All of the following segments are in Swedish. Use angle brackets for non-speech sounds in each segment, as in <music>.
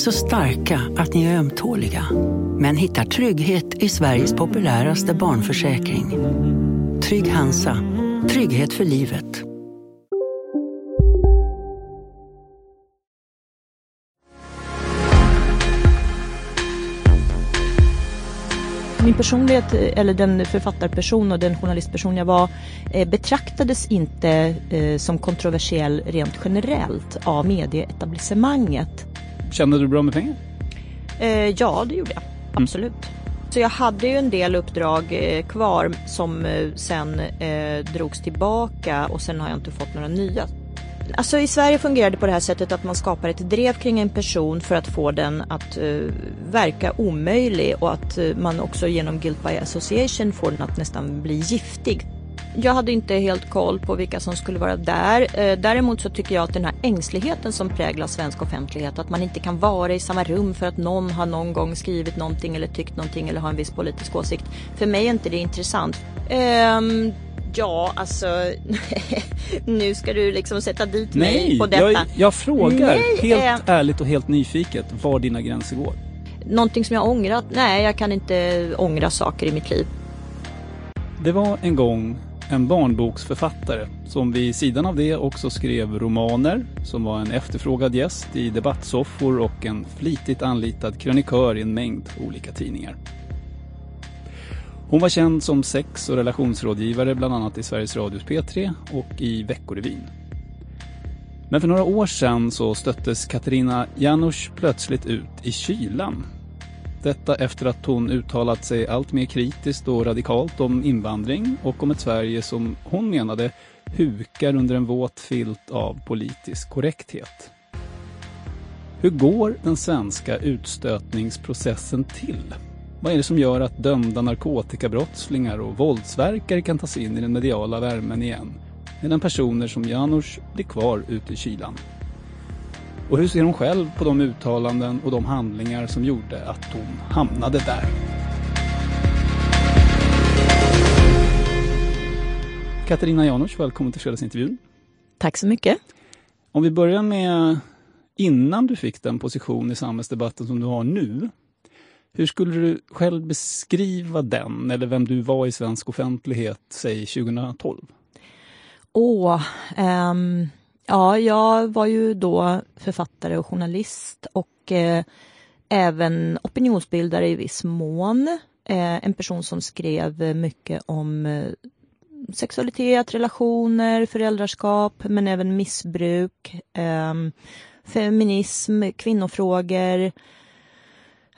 Så starka att ni är ömtåliga. Men hittar trygghet i Sveriges populäraste barnförsäkring. Trygg Hansa. Trygghet för livet. Min personlighet, eller den författarperson och den journalistperson jag var, eh, betraktades inte eh, som kontroversiell rent generellt av medieetablissemanget. Kände du bra med pengar? Eh, ja, det gjorde jag. Absolut. Mm. Så jag hade ju en del uppdrag kvar som sen drogs tillbaka och sen har jag inte fått några nya Alltså i Sverige fungerar det på det här sättet att man skapar ett drev kring en person för att få den att uh, verka omöjlig och att man också genom guilt by association får den att nästan bli giftig. Jag hade inte helt koll på vilka som skulle vara där. Uh, däremot så tycker jag att den här ängsligheten som präglar svensk offentlighet, att man inte kan vara i samma rum för att någon har någon gång skrivit någonting eller tyckt någonting eller har en viss politisk åsikt. För mig är inte det intressant. Um, Ja, alltså <laughs> nu ska du liksom sätta dit Nej, mig på detta. Jag, jag frågar Nej, helt äh... ärligt och helt nyfiket var dina gränser går. Någonting som jag ångrat? Nej, jag kan inte ångra saker i mitt liv. Det var en gång en barnboksförfattare som vid sidan av det också skrev romaner, som var en efterfrågad gäst i debattsoffor och en flitigt anlitad krönikör i en mängd olika tidningar. Hon var känd som sex och relationsrådgivare bland annat i Sveriges Radios P3 och i Veckorevyn. Men för några år sedan så stöttes Katarina Janouch plötsligt ut i kylan. Detta efter att hon uttalat sig allt mer kritiskt och radikalt om invandring och om ett Sverige som hon menade hukar under en våt filt av politisk korrekthet. Hur går den svenska utstötningsprocessen till? Vad är det som gör att dömda narkotikabrottslingar och våldsverkare kan tas in i den mediala värmen igen, medan personer som Janusz blir kvar ute i kylan? Och hur ser hon själv på de uttalanden och de handlingar som gjorde att hon hamnade där? Katarina Janouch, välkommen till fredagsintervjun. Tack så mycket. Om vi börjar med innan du fick den position i samhällsdebatten som du har nu. Hur skulle du själv beskriva den eller vem du var i svensk offentlighet, säg 2012? Åh, um, ja, jag var ju då författare och journalist och eh, även opinionsbildare i viss mån. Eh, en person som skrev mycket om eh, sexualitet, relationer, föräldraskap men även missbruk, eh, feminism, kvinnofrågor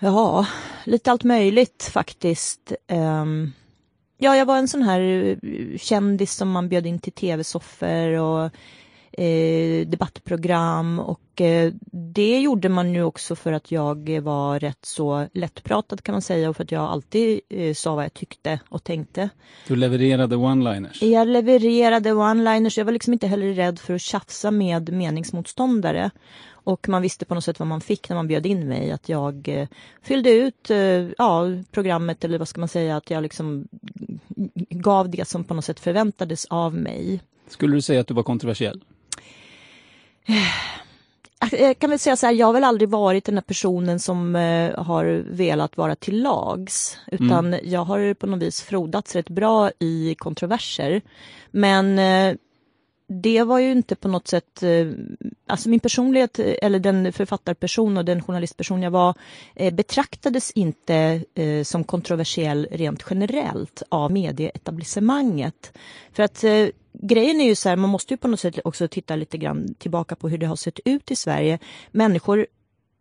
Ja, lite allt möjligt faktiskt. Eh, ja, jag var en sån här eh, kändis som man bjöd in till tv-soffor och eh, debattprogram och eh, det gjorde man ju också för att jag var rätt så lättpratad kan man säga och för att jag alltid eh, sa vad jag tyckte och tänkte. Du levererade one-liners? Jag levererade one-liners. Jag var liksom inte heller rädd för att tjafsa med meningsmotståndare. Och man visste på något sätt vad man fick när man bjöd in mig. Att jag eh, fyllde ut eh, ja, programmet eller vad ska man säga, att jag liksom gav det som på något sätt förväntades av mig. Skulle du säga att du var kontroversiell? Jag kan väl säga så här, jag har väl aldrig varit den här personen som eh, har velat vara till lags. Utan mm. jag har på något vis frodats rätt bra i kontroverser. Men eh, det var ju inte på något sätt, eh, alltså min personlighet eh, eller den författarperson och den journalistperson jag var eh, betraktades inte som kontroversiell rent generellt av medieetablissemanget. För att grejen är ju så här, man måste ju på något sätt också titta lite grann tillbaka på hur det har sett ut i Sverige. Människor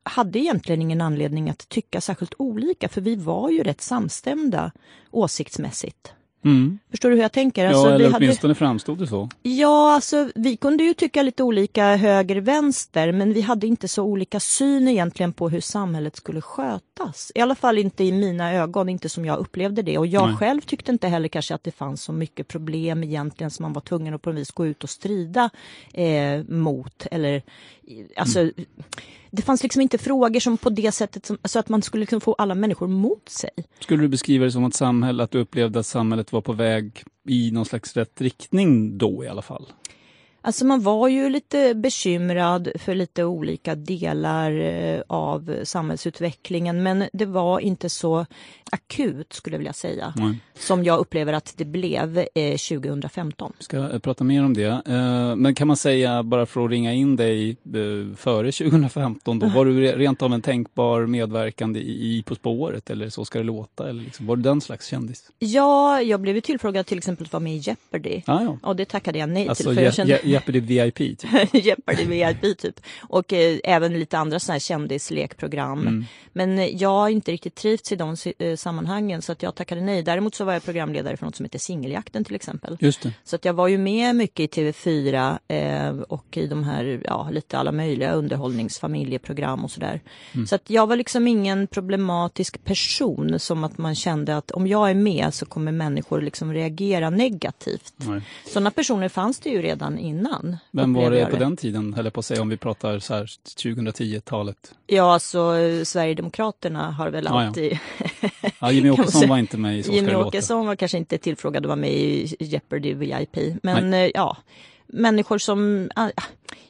hade egentligen ingen anledning att tycka särskilt olika för vi var ju rätt samstämda åsiktsmässigt. Mm. Förstår du hur jag tänker? Ja, Alltså, vi eller hade- åtminstone framstod det så. Ja, alltså vi kunde ju tycka lite olika höger-vänster men vi hade inte så olika syn egentligen på hur samhället skulle skötas. I alla fall inte i mina ögon, inte som jag upplevde det. Och jag Nej. själv tyckte inte heller kanske att det fanns så mycket problem egentligen som man var tvungen att på något vis gå ut och strida eh, mot. Eller, alltså, Det fanns liksom inte frågor som på det sättet som, så att man skulle liksom få alla människor mot sig. Skulle du beskriva det som att, samhälle, att du upplevde att samhället var på väg i någon slags rätt riktning då i alla fall? Alltså man var ju lite bekymrad för lite olika delar eh, av samhällsutvecklingen men det var inte så akut skulle jag vilja säga Nej. som jag upplever att det blev eh, 2015. Vi ska eh, prata mer om det. Eh, Men kan man säga, bara för att ringa in dig eh, före 2015, då, var du re- rent av en tänkbar medverkande i På spåret eller Så ska det låta? Eller liksom, var du den slags kändis? Ja, jag blev tillfrågad till exempel att vara med i Jeopardy. Ah, ja. Och det tackade jag nej Alltså till för jag kände <laughs> Jeopardy VIP. Typ. <laughs> Jeopardy VIP typ. Och eh, även lite andra sådana här kändislekprogram. Mm. Men eh, jag har inte riktigt trivts i de eh, sammanhangen så att jag tackade nej. Däremot så var jag programledare för något som heter Singeljakten till exempel. Just det. Så att jag var ju med mycket i TV4 eh, och i de här, ja, lite alla möjliga underhållningsfamiljeprogram och sådär. Mm. Så att jag var liksom ingen problematisk person som att man kände att om jag är med så kommer människor liksom reagera negativt. Nej. Sådana personer fanns det ju redan innan. Vem var det på den tiden, höll jag på att säga, om vi pratar så här 2010-talet? Ja, alltså eh, Sverigedemokraterna har väl Ja, ja. alltid... Ja, Jimmy <laughs> Åkesson var inte med i Så Jimmy. Åkesson var kanske inte tillfrågad att vara med i Jeopardy VIP. Men eh, ja, människor som... ah,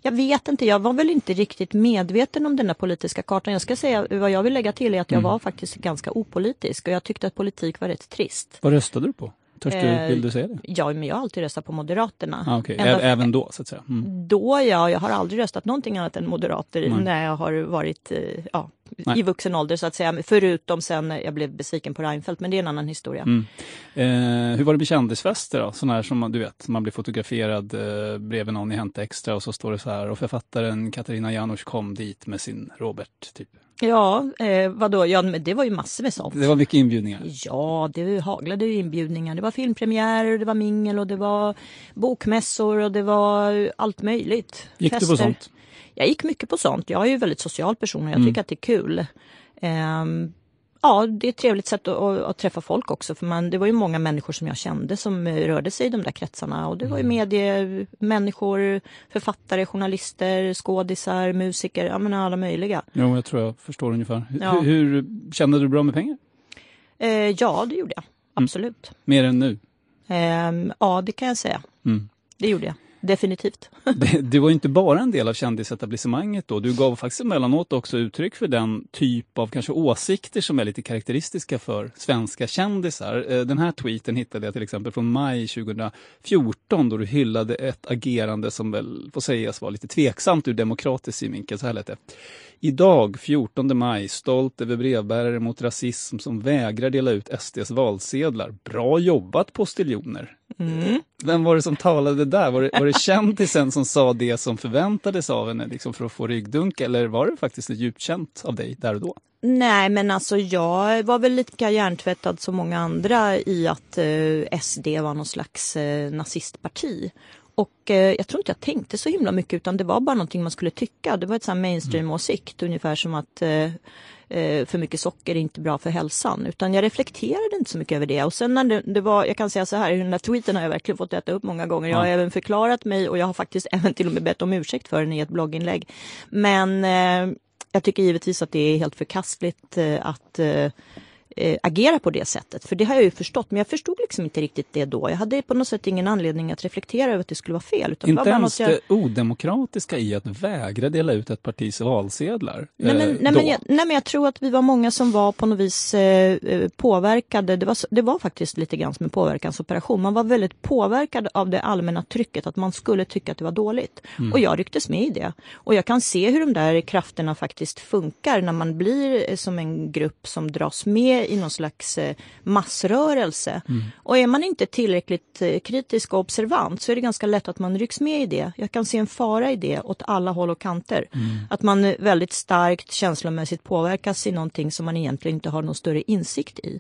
Jag vet inte, jag var väl inte riktigt medveten om den här politiska kartan. Jag ska säga, vad jag vill lägga till är att jag Mm. var faktiskt ganska opolitisk och jag tyckte att politik var rätt trist. Vad röstade du på? Törs du, Eh, vill du säga det? Ja, men jag har alltid röstat på Moderaterna. Ah, okay. Ända- Även då, så att säga. Mm. Då ja, jag har aldrig röstat någonting annat än moderater Nej. när jag har varit eh, ja, Nej. i vuxen ålder så att säga. Förutom sen jag blev besviken på Reinfeldt, men det är en annan historia. Mm. Eh, hur var det med kändisfester då? Sådana här som man- du vet, man blir fotograferad eh, bredvid någon i Hänt Extra och så står det så här och författaren Katarina Janouch kom dit med sin Robert. Typ. Ja, eh, vadå? Ja, men det var ju massor med sånt. Det var mycket inbjudningar. Ja, det haglade ju inbjudningar. Det var filmpremiärer, det var mingel och det var bokmässor och det var allt möjligt. Gick du på Fester. sånt? Jag gick mycket på sånt. Jag är ju väldigt social person och jag Mm. tycker att det är kul. Ehm, ja, det är ett trevligt sätt att, att, att träffa folk också. För man, det var ju många människor som jag kände som eh, rörde sig i de där kretsarna. Och det var ju Mm. mediemänniskor, författare, journalister, skådisar, musiker, ja men alla möjliga. Jo, jag tror jag förstår ungefär. Ja. Hur, kände du bra med pengar? Eh, ja, det gjorde jag. Mm. Absolut. Mer än nu? Ehm, ja, det kan jag säga. Mm. Det gjorde jag. Definitivt. <laughs> Du var inte bara en del av kändisetablissemanget då. Du gav faktiskt emellanåt också uttryck för den typ av kanske åsikter som är lite karaktäristiska för svenska kändisar. Eh, den här tweeten hittade jag till exempel från maj 2014 då du hyllade ett agerande som väl får sägas vara lite tveksamt ur demokratisk synvinkel. Så här lät det. Idag, 14 maj, stolt över brevbärare mot rasism som vägrar dela ut SDs valsedlar. Bra jobbat postiljoner! Mm. Vem var det som talade där? Var det, var det kändisen som sa det som förväntades av henne liksom för att få ryggdunk eller var det faktiskt djupt känt av dig där och då? Nej men alltså jag var väl lika hjärntvättad som många andra i att eh, SD var någon slags eh, nazistparti. Och eh, jag tror inte jag tänkte så himla mycket utan det var bara någonting man skulle tycka. Det var ett sån mainstream-åsikt ungefär som att eh, eh, för mycket socker är inte bra för hälsan. Utan jag reflekterade inte så mycket över det. Och sen när det, det var, jag kan säga så här, den där tweeten har jag verkligen fått äta upp många gånger. Jag har Ja. även förklarat mig och jag har faktiskt <laughs> även till och med bett om ursäkt för den i ett blogginlägg. Men eh, jag tycker givetvis att det är helt förkastligt eh, att eh, agera på det sättet. För det har jag ju förstått, men jag förstod liksom inte riktigt det då. Jag hade på något sätt ingen anledning att reflektera över att det skulle vara fel. Utan Inte ens jag... det odemokratiska i att vägra dela ut ett partis valsedlar. Nej men, eh, nej, men jag, nej men jag tror att vi var många som var på något vis eh, eh, påverkade. Det var, det var faktiskt lite grann som en påverkansoperation. Man var väldigt påverkad av det allmänna trycket att man skulle tycka att det var dåligt. Mm. Och jag rycktes med i det. Och jag kan se hur de där krafterna faktiskt funkar när man blir eh, som en grupp som dras med i någon slags eh, massrörelse. Mm. Och är man inte tillräckligt eh, kritisk och observant så är det ganska lätt att man rycks med i det. Jag kan se en fara i det åt alla håll och kanter. Mm. Att man väldigt starkt känslomässigt påverkas i någonting som man egentligen inte har någon större insikt i.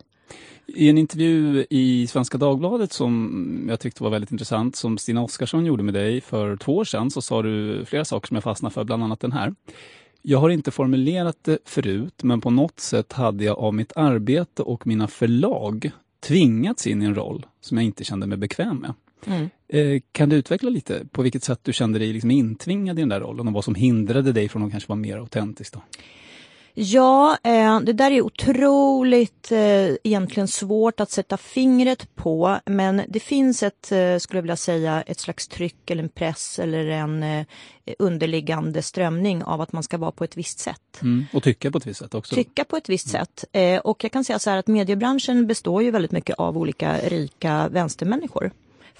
I en intervju i Svenska Dagbladet som jag tyckte var väldigt intressant, som Stina Oskarsson gjorde med dig för två år sedan, så sa du flera saker som jag fastnade för, bland annat den här. Jag har inte formulerat det förut, men på något sätt hade jag av mitt arbete och mina förlag tvingats in i en roll som jag inte kände mig bekväm med. Mm. Eh, kan du utveckla lite på vilket sätt du kände dig liksom intvingad i den där rollen och vad som hindrade dig från att kanske vara mer autentisk? Då? Ja, eh, det där är otroligt eh, egentligen svårt att sätta fingret på men det finns ett, eh, skulle jag vilja säga, ett slags tryck eller en press eller en underliggande strömning av att man ska vara på ett visst sätt. Mm, och tycka på ett visst sätt också. Tycka på ett visst mm. sätt. Och jag kan säga så här att mediebranschen består ju väldigt mycket av olika rika vänstermänniskor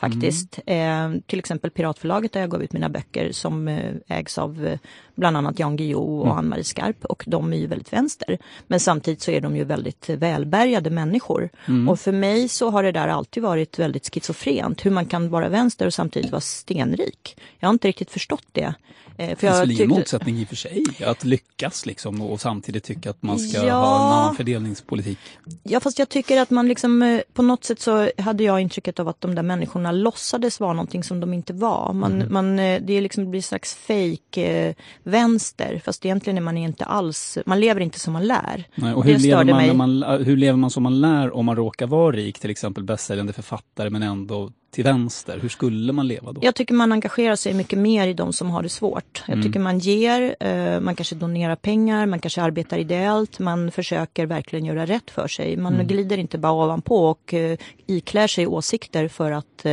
faktiskt. Mm. Eh, till exempel Piratförlaget där jag gav ut mina böcker som eh, ägs av bland annat Jan Guillou och mm. Ann-Marie Skarp och de är ju väldigt vänster. Men samtidigt så är de ju väldigt välbärgade människor. Mm. Och för mig så har det där alltid varit väldigt schizofrent hur man kan vara vänster och samtidigt vara stenrik. Jag har inte riktigt förstått det. Eh, för det finns väl ingen motsättning i och för sig att lyckas liksom och samtidigt tycka att man ska ja, ha en annan fördelningspolitik? Ja fast jag tycker att man liksom eh, på något sätt så hade jag intrycket av att de där människorna låtsades vara någonting som de inte var. Man, mm. man, eh, det är liksom, blir slags fake vänster fast egentligen är man inte alls, man lever inte som man lär. Nej, och hur, lever man, man, hur lever man som man lär om man råkar vara rik, till exempel bästsäljande författare men ändå till vänster? Hur skulle man leva då? Jag tycker man engagerar sig mycket mer i de som har det svårt. Jag mm. tycker man ger, eh, man kanske donerar pengar, man kanske arbetar ideellt, man försöker verkligen göra rätt för sig. Man mm. glider inte bara ovanpå och eh, iklär sig åsikter för att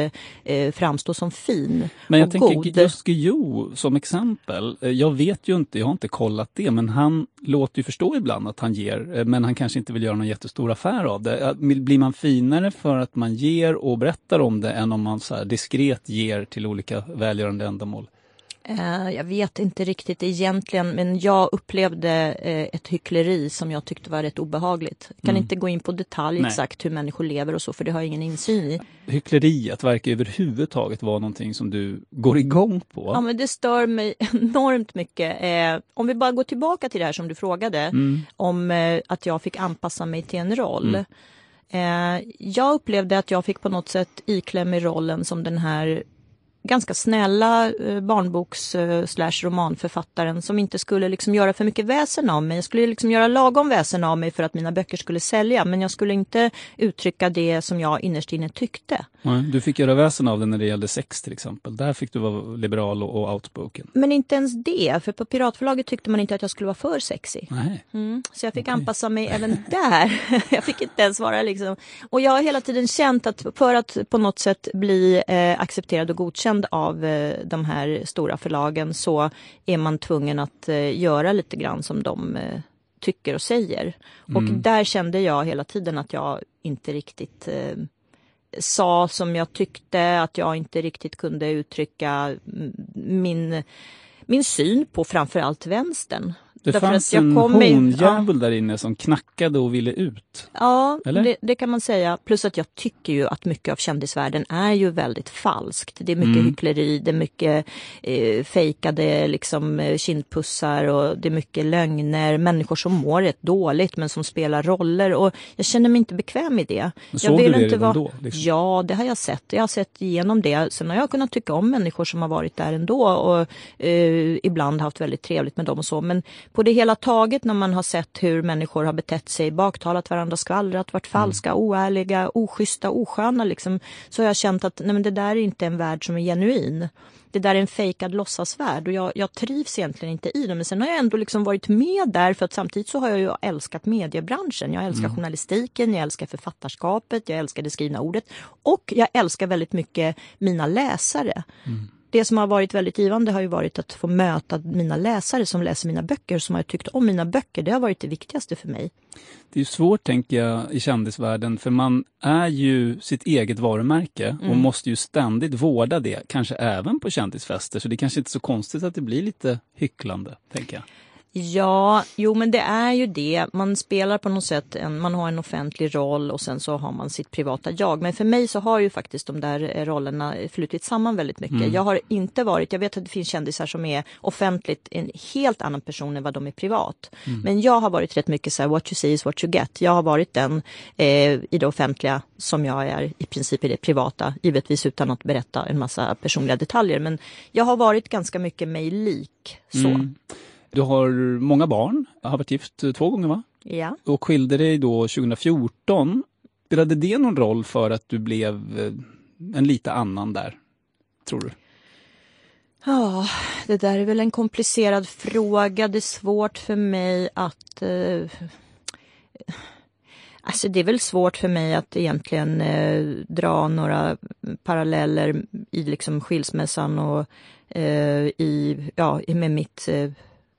eh, framstå som fin Men jag och tänker god. just Guillou som exempel. Jag vet ju inte, jag har inte kollat det, men han låter ju förstå ibland att han ger, eh, men han kanske inte vill göra någon jättestor affär av det. Blir man finare för att man ger och berättar om det än om man så diskret ger till olika välgörande ändamål? Eh, jag vet inte riktigt egentligen men jag upplevde eh, ett hyckleri som jag tyckte var rätt obehagligt. Jag kan mm. inte gå in på detalj Nej. exakt hur människor lever och så för det har jag ingen insyn i. Hyckleriet verkar överhuvudtaget vara någonting som du går igång på. Ja men det stör mig <laughs> enormt mycket. Eh, om vi bara går tillbaka till det här som du frågade mm. om att jag fick anpassa mig till en roll. Mm. Jag upplevde att jag fick på något sätt ikläm i rollen som den här ganska snälla eh, barnboks eh, slash romanförfattaren som inte skulle liksom göra för mycket väsen av mig. Jag skulle liksom göra lagom väsen av mig för att mina böcker skulle sälja men jag skulle inte uttrycka det som jag innerst inne tyckte. Nej, du fick göra väsen av det när det gällde sex till exempel. Där fick du vara liberal och, och outspoken. Men inte ens det, för på Piratförlaget tyckte man inte att jag skulle vara för sexy. Nej. Mm, så jag fick okay. anpassa mig även där. <laughs> jag fick inte ens vara liksom... Och jag har hela tiden känt att för att på något sätt bli eh, accepterad och godkänd godkänd av eh, de här stora förlagen så är man tvungen att eh, göra lite grann som de eh, tycker och säger. Mm. Och där kände jag hela tiden att jag inte riktigt sa som jag tyckte, att jag inte riktigt kunde uttrycka min, min syn på framförallt vänstern. Det Därför fanns en honjävel ja. där inne som knackade och ville ut. Ja, det, det, kan man säga. Plus att jag tycker ju att mycket av kändisvärlden är ju väldigt falskt. Det är mycket mm. hyckleri, det är mycket eh, fejkade liksom, eh, kindpussar och det är mycket lögner. Människor som mår rätt dåligt men som spelar roller och jag känner mig inte bekväm i det. Men såg jag vill du det inte redan då? Liksom? Ja, det har jag sett. Jag har sett igenom det. Sen har jag kunnat tycka om människor som har varit där ändå och eh, ibland haft väldigt trevligt med dem och så. Men på det hela taget när man har sett hur människor har betett sig, baktalat varandra, skvallrat, varit mm. falska, mm. oärliga, oschyssta, osköna liksom, så har jag känt att nej, men det där är inte en värld som är genuin. Det där är en fejkad låtsasvärld och jag, jag trivs egentligen inte i det. Men sen har jag ändå liksom varit med där för att samtidigt så har jag ju älskat mediebranschen. Jag älskar mm. journalistiken, jag älskar författarskapet, jag älskar det skrivna ordet och jag älskar väldigt mycket mina läsare. Mm det som har varit väldigt givande har ju varit att få möta mina läsare som läser mina böcker, som har tyckt om mina böcker. Det har varit det viktigaste för mig. Det är svårt, tänker jag, i kändisvärlden, för man är ju sitt eget varumärke och mm. måste ju ständigt vårda det, kanske även på kändisfester. Så det är kanske inte är så konstigt att det blir lite hycklande, tänker jag. Ja, jo men det är ju det. Man spelar på något sätt, en, man har en offentlig roll och sen så har man sitt privata jag. Men för mig så har ju faktiskt de där eh, rollerna flutit samman väldigt mycket. Mm. Jag har inte varit, jag vet att det finns kändisar som är offentligt en helt annan person än vad de är privat. Mm. Men jag har varit rätt mycket så här, what you see is what you get. Jag har varit den eh, i det offentliga som jag är i princip i det privata. Givetvis utan att berätta en massa personliga detaljer. Men jag har varit ganska mycket mig lik. så. Mm. Du har många barn, har varit gift två gånger va? Ja. Och skilde dig då 2014. Spelade det någon roll för att du blev eh, en lite annan där, tror du? Ja, det där är väl en komplicerad fråga. Det är svårt för mig att... Eh, alltså det är väl svårt för mig att egentligen eh, dra några paralleller i liksom skilsmässan och eh, i, ja, med mitt eh,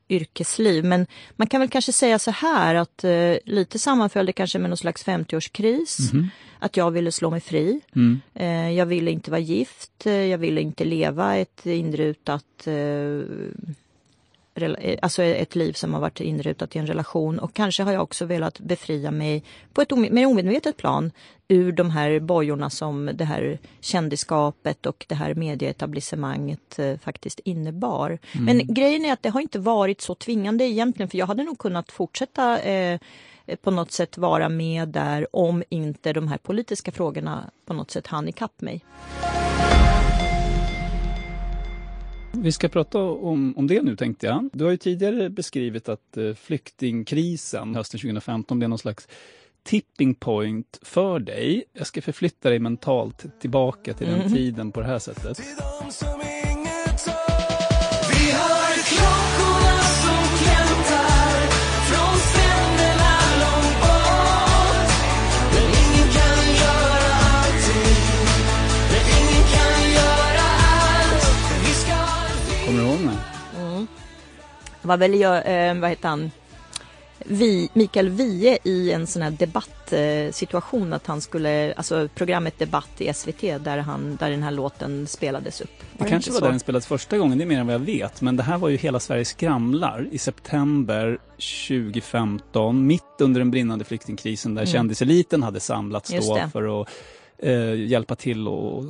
yrkesliv. Men man kan väl kanske säga så här att eh, lite sammanföll det kanske med någon slags 50-årskris. Mm. Att jag ville slå mig fri. Mm. Eh, jag ville inte vara gift. Eh, jag ville inte leva ett inrutat Eh, alltså ett liv som har varit inrutat i en relation och kanske har jag också velat befria mig på ett mer omedvetet plan ur de här bojorna som det här kändiskapet och det här medieetablissemanget eh, faktiskt innebar. Mm. Men grejen är att det har inte varit så tvingande egentligen för jag hade nog kunnat fortsätta eh, på något sätt vara med där om inte de här politiska frågorna på något sätt hann ikapp mig. Vi ska prata om, om det nu tänkte jag. Du har ju tidigare beskrivit att eh, flyktingkrisen hösten 2015 blev någon slags tipping point för dig. Jag ska förflytta dig mentalt tillbaka till den mm. tiden på det här sättet. Var väl, eh, vad heter han, vi, Mikael Wiehe i en sån här debattsituation att han skulle, alltså programmet Debatt i SVT där, han, där den här låten spelades upp. Var det, kanske var där den spelades första gången, det är mer än vad jag vet. Men det här var ju Hela Sverige skramlar i september 2015, mitt under den brinnande flyktingkrisen där mm. kändiseliten hade samlats då för att eh, hjälpa till och,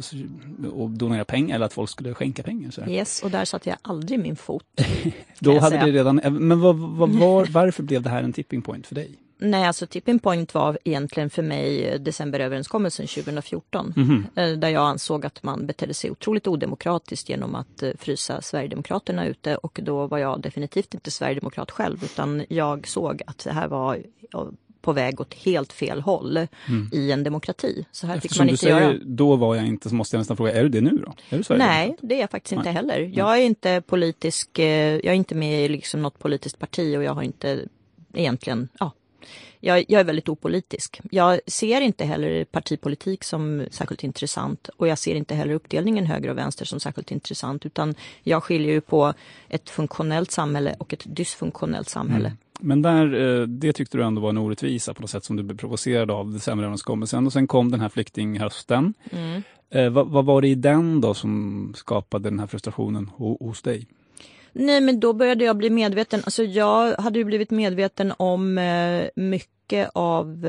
och donera pengar eller att folk skulle skänka pengar. Så. Yes, och där satte jag aldrig min fot. <laughs> Då hade det redan, eh, men vad, vad, <laughs> var, varför blev det här en tipping point för dig? Nej, alltså tipping point var egentligen för mig decemberöverenskommelsen 2014. Mm -hmm. Där jag ansåg att man betedde sig otroligt odemokratiskt genom att eh, frysa Sverigedemokraterna ute och då var jag definitivt inte Sverigedemokrat själv utan jag såg att det här var på väg åt helt fel håll mm. i en demokrati. Så här Eftersom fick man inte säger, göra. Då var jag inte, så måste jag nästan fråga, är du det nu då? Du Nej, det är jag faktiskt inte heller. Jag är inte politisk, eh, jag är inte med i liksom något politiskt parti och jag har inte egentligen, ja, jag, jag, är väldigt opolitisk. Jag ser inte heller partipolitik som särskilt intressant och jag ser inte heller uppdelningen höger och vänster som särskilt intressant utan jag skiljer ju på ett funktionellt samhälle och ett dysfunktionellt samhälle. Mm. Men där, eh, det tyckte du ändå var en orättvisa på något sätt som du blev provocerad av decemberöverenskommelsen. Och sen kom den här flyktinghösten. Mm. Eh, vad, vad, var det i den då som skapade den här frustrationen hos dig? Nej men då började jag bli medveten, alltså jag hade ju blivit medveten om eh, mycket av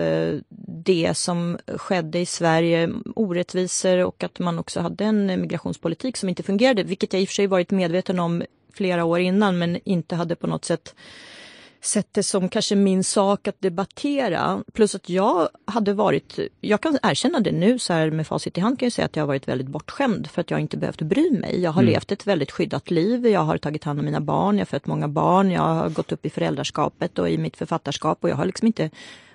det som skedde i Sverige, orättvisor och att man också hade en migrationspolitik som inte fungerade, vilket jag i och för sig varit medveten om flera år innan men inte hade på något sätt sett det som kanske min sak att debattera. Plus att jag hade varit, jag kan erkänna det nu så här med facit i hand kan jag säga att jag har varit väldigt bortskämd för att jag inte behövt bry mig. Jag har mm. levt ett väldigt skyddat liv, jag har tagit hand om mina barn, jag har fött många barn, jag har gått upp i föräldraskapet och i mitt författarskap och jag har liksom inte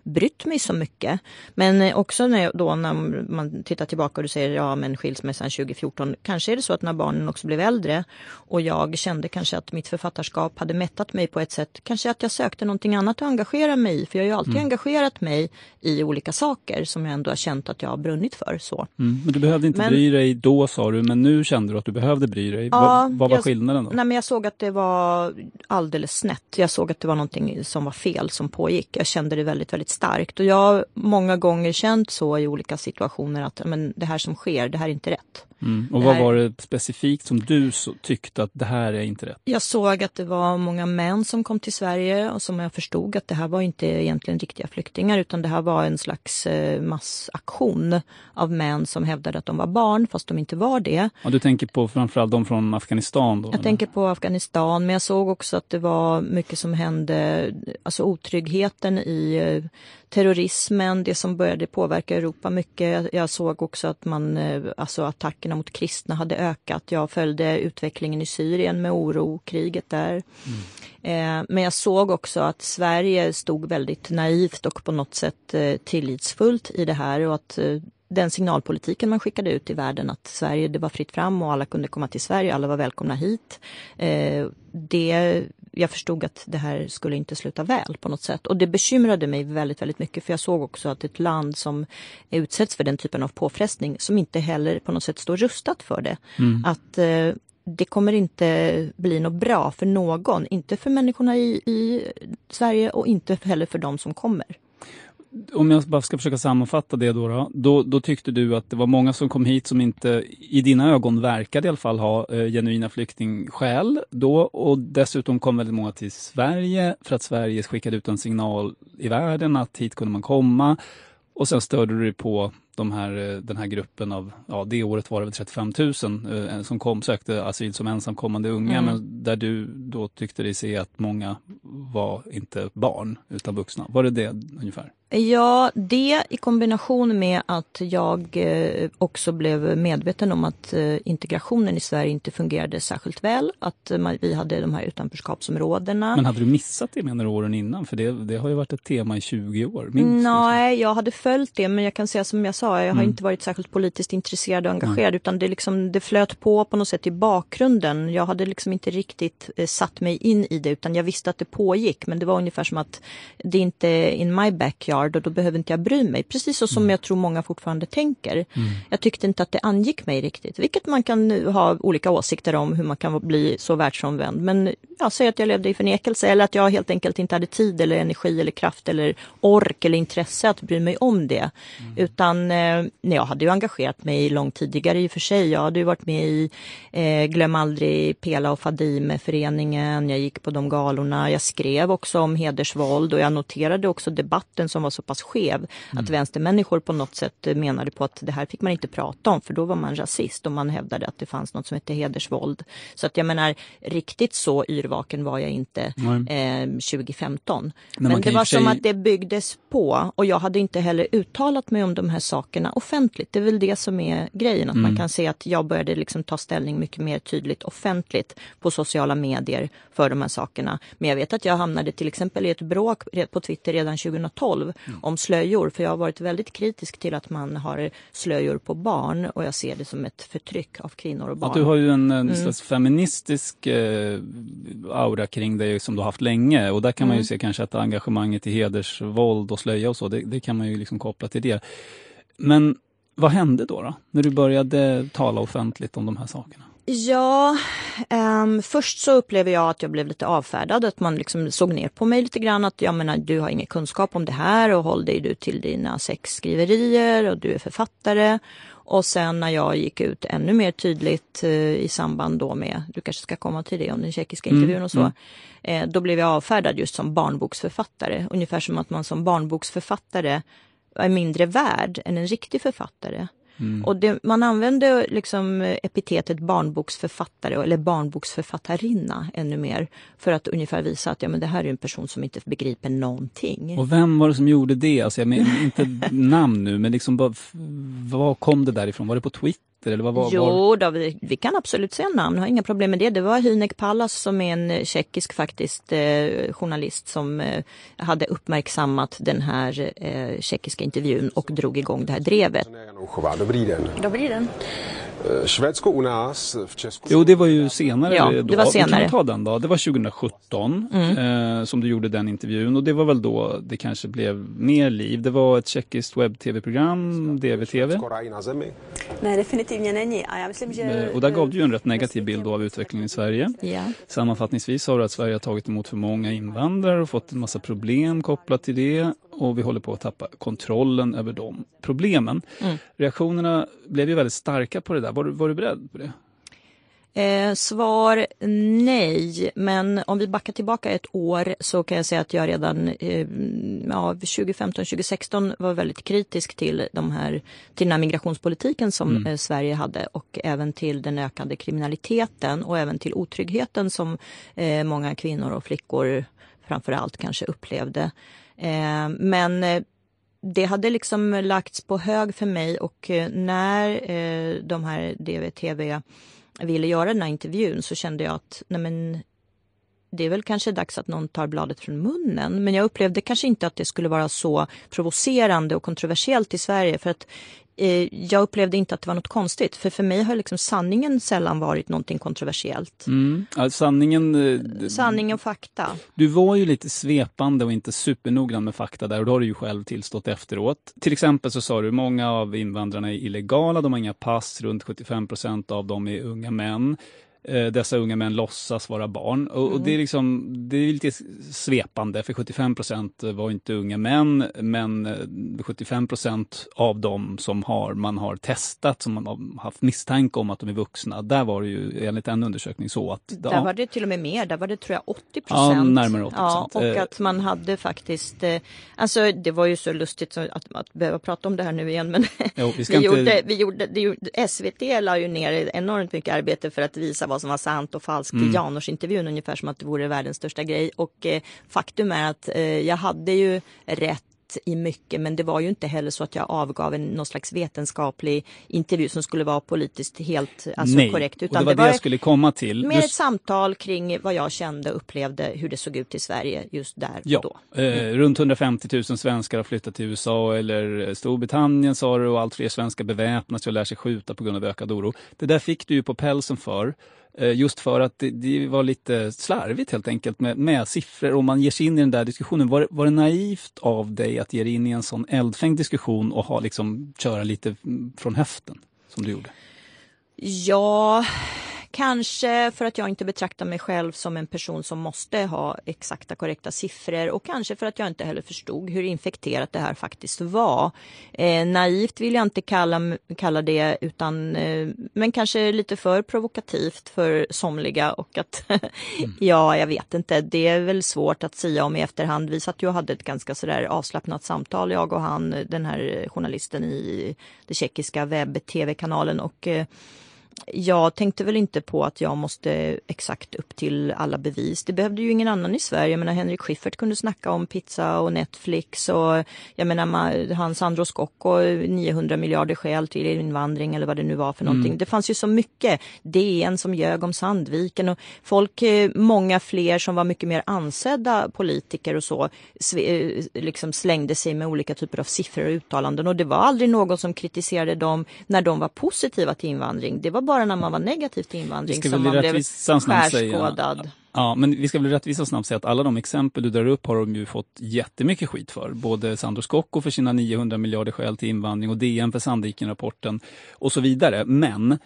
brytt mig så mycket. Men eh, också när, då när man tittar tillbaka och du säger ja men skilsmässan 2014. Kanske är det så att när barnen också blev äldre och jag kände kanske att mitt författarskap hade mättat mig på ett sätt. Kanske att jag sökte någonting annat att engagera mig i. För jag har ju alltid mm. engagerat mig i olika saker som jag ändå har känt att jag har brunnit för. Så. Mm. Men du behövde inte men, bry dig då sa du, men nu kände du att du behövde bry dig. Ja, vad, vad var jag, skillnaden då? Nej, men jag såg att det var alldeles snett. Jag såg att det var någonting som var fel som pågick. Jag kände det väldigt, väldigt starkt och jag har många gånger känt så i olika situationer att men, det här som sker, det här är inte rätt. Mm. Och vad var det specifikt som du så, tyckte att det här är inte rätt? Jag såg att det var många män som kom till Sverige och som jag förstod att det här var inte egentligen riktiga flyktingar utan det här var en slags eh, massaktion av män som hävdade att de var barn fast de inte var det. Och du tänker på framförallt de från Afghanistan? Då, jag eller? tänker på Afghanistan men jag såg också att det var mycket som hände, alltså otryggheten i eh, terrorismen, det som började påverka Europa mycket. Jag såg också att man, eh, alltså attackerna mot kristna hade ökat. Jag följde utvecklingen i Syrien med oro, kriget där. Mm. Eh, men jag såg också att Sverige stod väldigt naivt och på något sätt eh, tillitsfullt i det här och att den signalpolitiken man skickade ut i världen att Sverige, det var fritt fram och alla kunde komma till Sverige, alla var välkomna hit. det jag förstod att det här skulle inte sluta väl på något sätt. Och det bekymrade mig väldigt, väldigt mycket för jag såg också att ett land som utsätts för den typen av påfrestning som inte heller på något sätt står rustat för det. Mm. Att eh, det kommer inte bli något bra för någon, inte för människorna i, i Sverige och inte heller för de som kommer om jag bara ska försöka sammanfatta det då, då, då, då, tyckte du att det var många som kom hit som inte i dina ögon verkade i alla fall ha eh, genuina flyktingskäl då och dessutom kom väldigt många till Sverige för att Sverige skickade ut en signal i världen att hit kunde man komma och sen störde du dig på de här, eh, den här gruppen av, ja det året var det 35 000 eh, som kom, sökte asyl som ensamkommande unga mm. men där du då tyckte dig se att många var inte barn utan vuxna. Var det det ungefär? Ja, det i kombination med att jag eh, också blev medveten om att eh, integrationen i Sverige inte fungerade särskilt väl. Att eh, vi hade de här utanförskapsområdena. Men hade du missat det menar du åren innan? För det, det har ju varit ett tema i 20 år. Minst, Nej, liksom. jag hade följt det men jag kan säga som jag sa, jag har mm. inte varit särskilt politiskt intresserad och engagerad mm. utan det, liksom, det flöt på på något sätt i bakgrunden. Jag hade liksom inte riktigt satt mig in i det utan jag visste att det pågick men det var ungefär som att det inte är in my backyard miljard och då behöver inte jag bry mig. Precis så som mm. jag tror många fortfarande tänker. Mm. Jag tyckte inte att det angick mig riktigt, vilket man kan ha olika åsikter om hur man kan bli så världsomvänd. Men jag säger att jag levde i förnekelse eller att jag helt enkelt inte hade tid eller energi eller kraft eller ork eller intresse att bry mig om det. Mm. Utan eh, jag hade ju engagerat mig långt tidigare i och för sig. Jag hade ju varit med i eh, Glöm aldrig Pela och Fadime föreningen. Jag gick på de galorna. Jag skrev också om hedersvåld och jag noterade också debatten som var så pass skev mm. att vänstermänniskor på något sätt menade på att det här fick man inte prata om för då var man rasist och man hävdade att det fanns något som hette hedersvåld. Så att jag menar riktigt så yrvaken var jag inte eh, 2015. Men, Men det var sig... som att det byggdes på och jag hade inte heller uttalat mig om de här sakerna offentligt. Det är väl det som är grejen, att mm. man kan se att jag började liksom ta ställning mycket mer tydligt offentligt på sociala medier för de här sakerna. Men jag vet att jag hamnade till exempel i ett bråk på Twitter redan 2012 mm. om slöjor. För jag har varit väldigt kritisk till att man har slöjor på barn och jag ser det som ett förtryck av kvinnor och barn. Ja, du har ju en, en mm. slags feministisk eh, aura kring dig som du har haft länge och där kan man ju mm. se kanske att engagemanget i hedersvåld och slöja och så, det, det kan man ju liksom koppla till det. Men vad hände då, då, när du började tala offentligt om de här sakerna? Ja, um, först så upplever jag att jag blev lite avfärdad, att man liksom såg ner på mig lite grann. Att jag menar, du har ingen kunskap om det här och håll dig du till dina sexskriverier och du är författare. Och sen när jag gick ut ännu mer tydligt uh, i samband då med, du kanske ska komma till det om den tjeckiska mm, intervjun och så. Mm. Uh, då blev jag avfärdad just som barnboksförfattare. Ungefär som att man som barnboksförfattare är mindre värd än en riktig författare. Mm. Och det, man använder liksom epitetet barnboksförfattare eller barnboksförfattarinna ännu mer för att ungefär visa att ja, men det här är en person som inte begriper någonting. Och vem var det som gjorde det? Alltså, jag men, inte <laughs> namn nu, men liksom, vad kom det därifrån? Var det på Twitter? Eller vad, var, jo, då, vi, vi, kan absolut säga namn, har inga problem med det. Det var Hynek Pallas som är en tjeckisk faktiskt eh, journalist som eh, hade uppmärksammat den här eh, tjeckiska intervjun och drog igång det här drevet. Dobrý den. Dobrý den. Eh, Švédsko u nás v Česku... Jo, det var ju senare. Ja, det var senare. Vi kan ta den då. Det var 2017 mm. eh, som du gjorde den intervjun och det var väl då det kanske blev mer liv. Det var ett tjeckiskt webb-tv-program, DVTV. Ne, definitivně není. A já myslím, že... Eh, Och där gav du ju en rätt negativ bild då av utvecklingen i Sverige. Ja. Sammanfattningsvis sa du att Sverige har tagit emot för många invandrare och fått en massa problem kopplat till det och vi håller på att tappa kontrollen över de problemen. Mm. Reaktionerna blev ju väldigt starka på det där. Var, du- var du beredd på det? Eh, svar nej, men om vi backar tillbaka ett år så kan jag säga att jag redan eh, ja, 2015-2016 var väldigt kritisk till, de här, till den här migrationspolitiken som Mm. eh, Sverige hade och även till den ökade kriminaliteten och även till otryggheten som eh, många kvinnor och flickor framför allt kanske upplevde. Eh, men eh, det hade liksom lagts på hög för mig och eh, när eh, de här DVTV ville göra den här intervjun så kände jag att nej men, det är väl kanske dags att någon tar bladet från munnen. Men jag upplevde kanske inte att det skulle vara så provocerande och kontroversiellt i Sverige för att jag upplevde inte att det var något konstigt. För för mig har liksom sanningen sällan varit någonting kontroversiellt. Mm. Ja, sanningen... eh, Sanning och fakta. Du var ju lite svepande och inte supernoggrann med fakta där och då har du ju själv tillstått efteråt. Till exempel så sa du många av invandrarna är illegala, de har inga pass, runt 75 procent av dem är unga män. Eh, Dessa unga män låtsas vara barn och, och det är liksom det är lite svepande för 75 procent var inte unga män men eh, 75 procent av dem som har, man har testat som man har haft misstanke om att de är vuxna, där var det ju enligt en undersökning så att Där var det till och med mer, där var det tror jag 80 Ja, procent. närmare 80%. Ja, och Eh. att man hade faktiskt, eh, alltså det var ju så lustigt att, att behöva prata om det här nu igen men Jo, vi <laughs> vi, inte- gjorde, vi gjorde, det SVT la ju ner enormt mycket arbete för att visa vad som var sant och falskt Mm. i Janouch-intervjun ungefär som att det vore världens största grej och eh, faktum är att eh, jag hade ju rätt i mycket men det var ju inte heller så att jag avgav en, någon slags vetenskaplig intervju som skulle vara politiskt helt alltså, Nej, korrekt. och det var det jag skulle komma till. Mer Du- ett samtal kring vad jag kände och upplevde hur det såg ut i Sverige just där Ja, och då. eh, runt 150 000 svenskar har flyttat till USA eller Storbritannien sa du och allt fler svenskar beväpnas och lär sig skjuta på grund av ökad oro. Det där fick du ju på pälsen för. Eh, just för att det, det var lite slarvigt helt enkelt med, med siffror. och man ger sig in i den där diskussionen, var, det- var det naivt av dig att ge dig in i en sån eldfängd diskussion och ha, liksom, köra lite mm, från höften som du gjorde? Ja, kanske för att jag inte betraktar mig själv som en person som måste ha exakta korrekta siffror och kanske för att jag inte heller förstod hur infekterat det här faktiskt var. Eh, naivt vill jag inte kalla, kalla det utan eh, men kanske lite för provokativt för somliga och att <laughs> ja, jag vet inte. Det är väl svårt att säga om i efterhand. Vi satt ju och hade ett ganska sådär avslappnat samtal, jag och han, den här journalisten i den tjeckiska webb-tv-kanalen och eh, jag tänkte väl inte på att jag måste exakt upp till alla bevis. Det behövde ju ingen annan i Sverige. Jag menar Henrik Schyffert kunde snacka om pizza och Netflix och jag menar han Sandro Scocco 900 miljarder skäl till invandring eller vad det nu var för någonting. Det fanns ju så mycket. DN som ljög om Sandviken och folk, eh, många fler som var mycket mer ansedda politiker och så eh, liksom slängde sig med olika typer av siffror och uttalanden och det var aldrig någon som kritiserade dem när de var positiva till invandring. Det var bara när man var negativ till invandring som man blev skärskådad. Ja, men vi ska väl rättvisa snabbt säga att alla de exempel du drar upp har de ju fått jättemycket skit för. Både Sandro Scocco för sina 900 miljarder skäl till invandring och DN för Sandviken-rapporten och så vidare. Men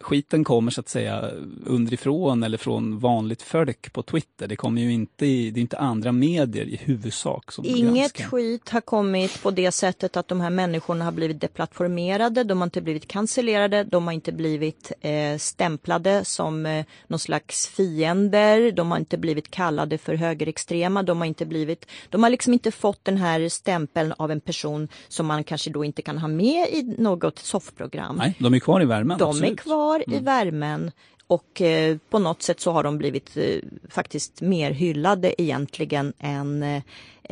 skiten kommer så att säga underifrån eller från vanligt folk på Twitter. Det kommer ju inte, i, det är inte andra medier i huvudsak som Inget granskar. skit har kommit på det sättet att de här människorna har blivit deplattformerade, de har inte blivit cancellerade, de har inte blivit eh, stämplade som eh, någon slags fiender, de har inte blivit kallade för högerextrema, de har inte blivit, de har liksom inte fått den här stämpeln av en person som man kanske då inte kan ha med i något soffprogram. Nej, de är kvar i värmen. De är absolut. Kvar i värmen och eh, på något sätt så har de blivit eh, faktiskt mer hyllade egentligen än eh,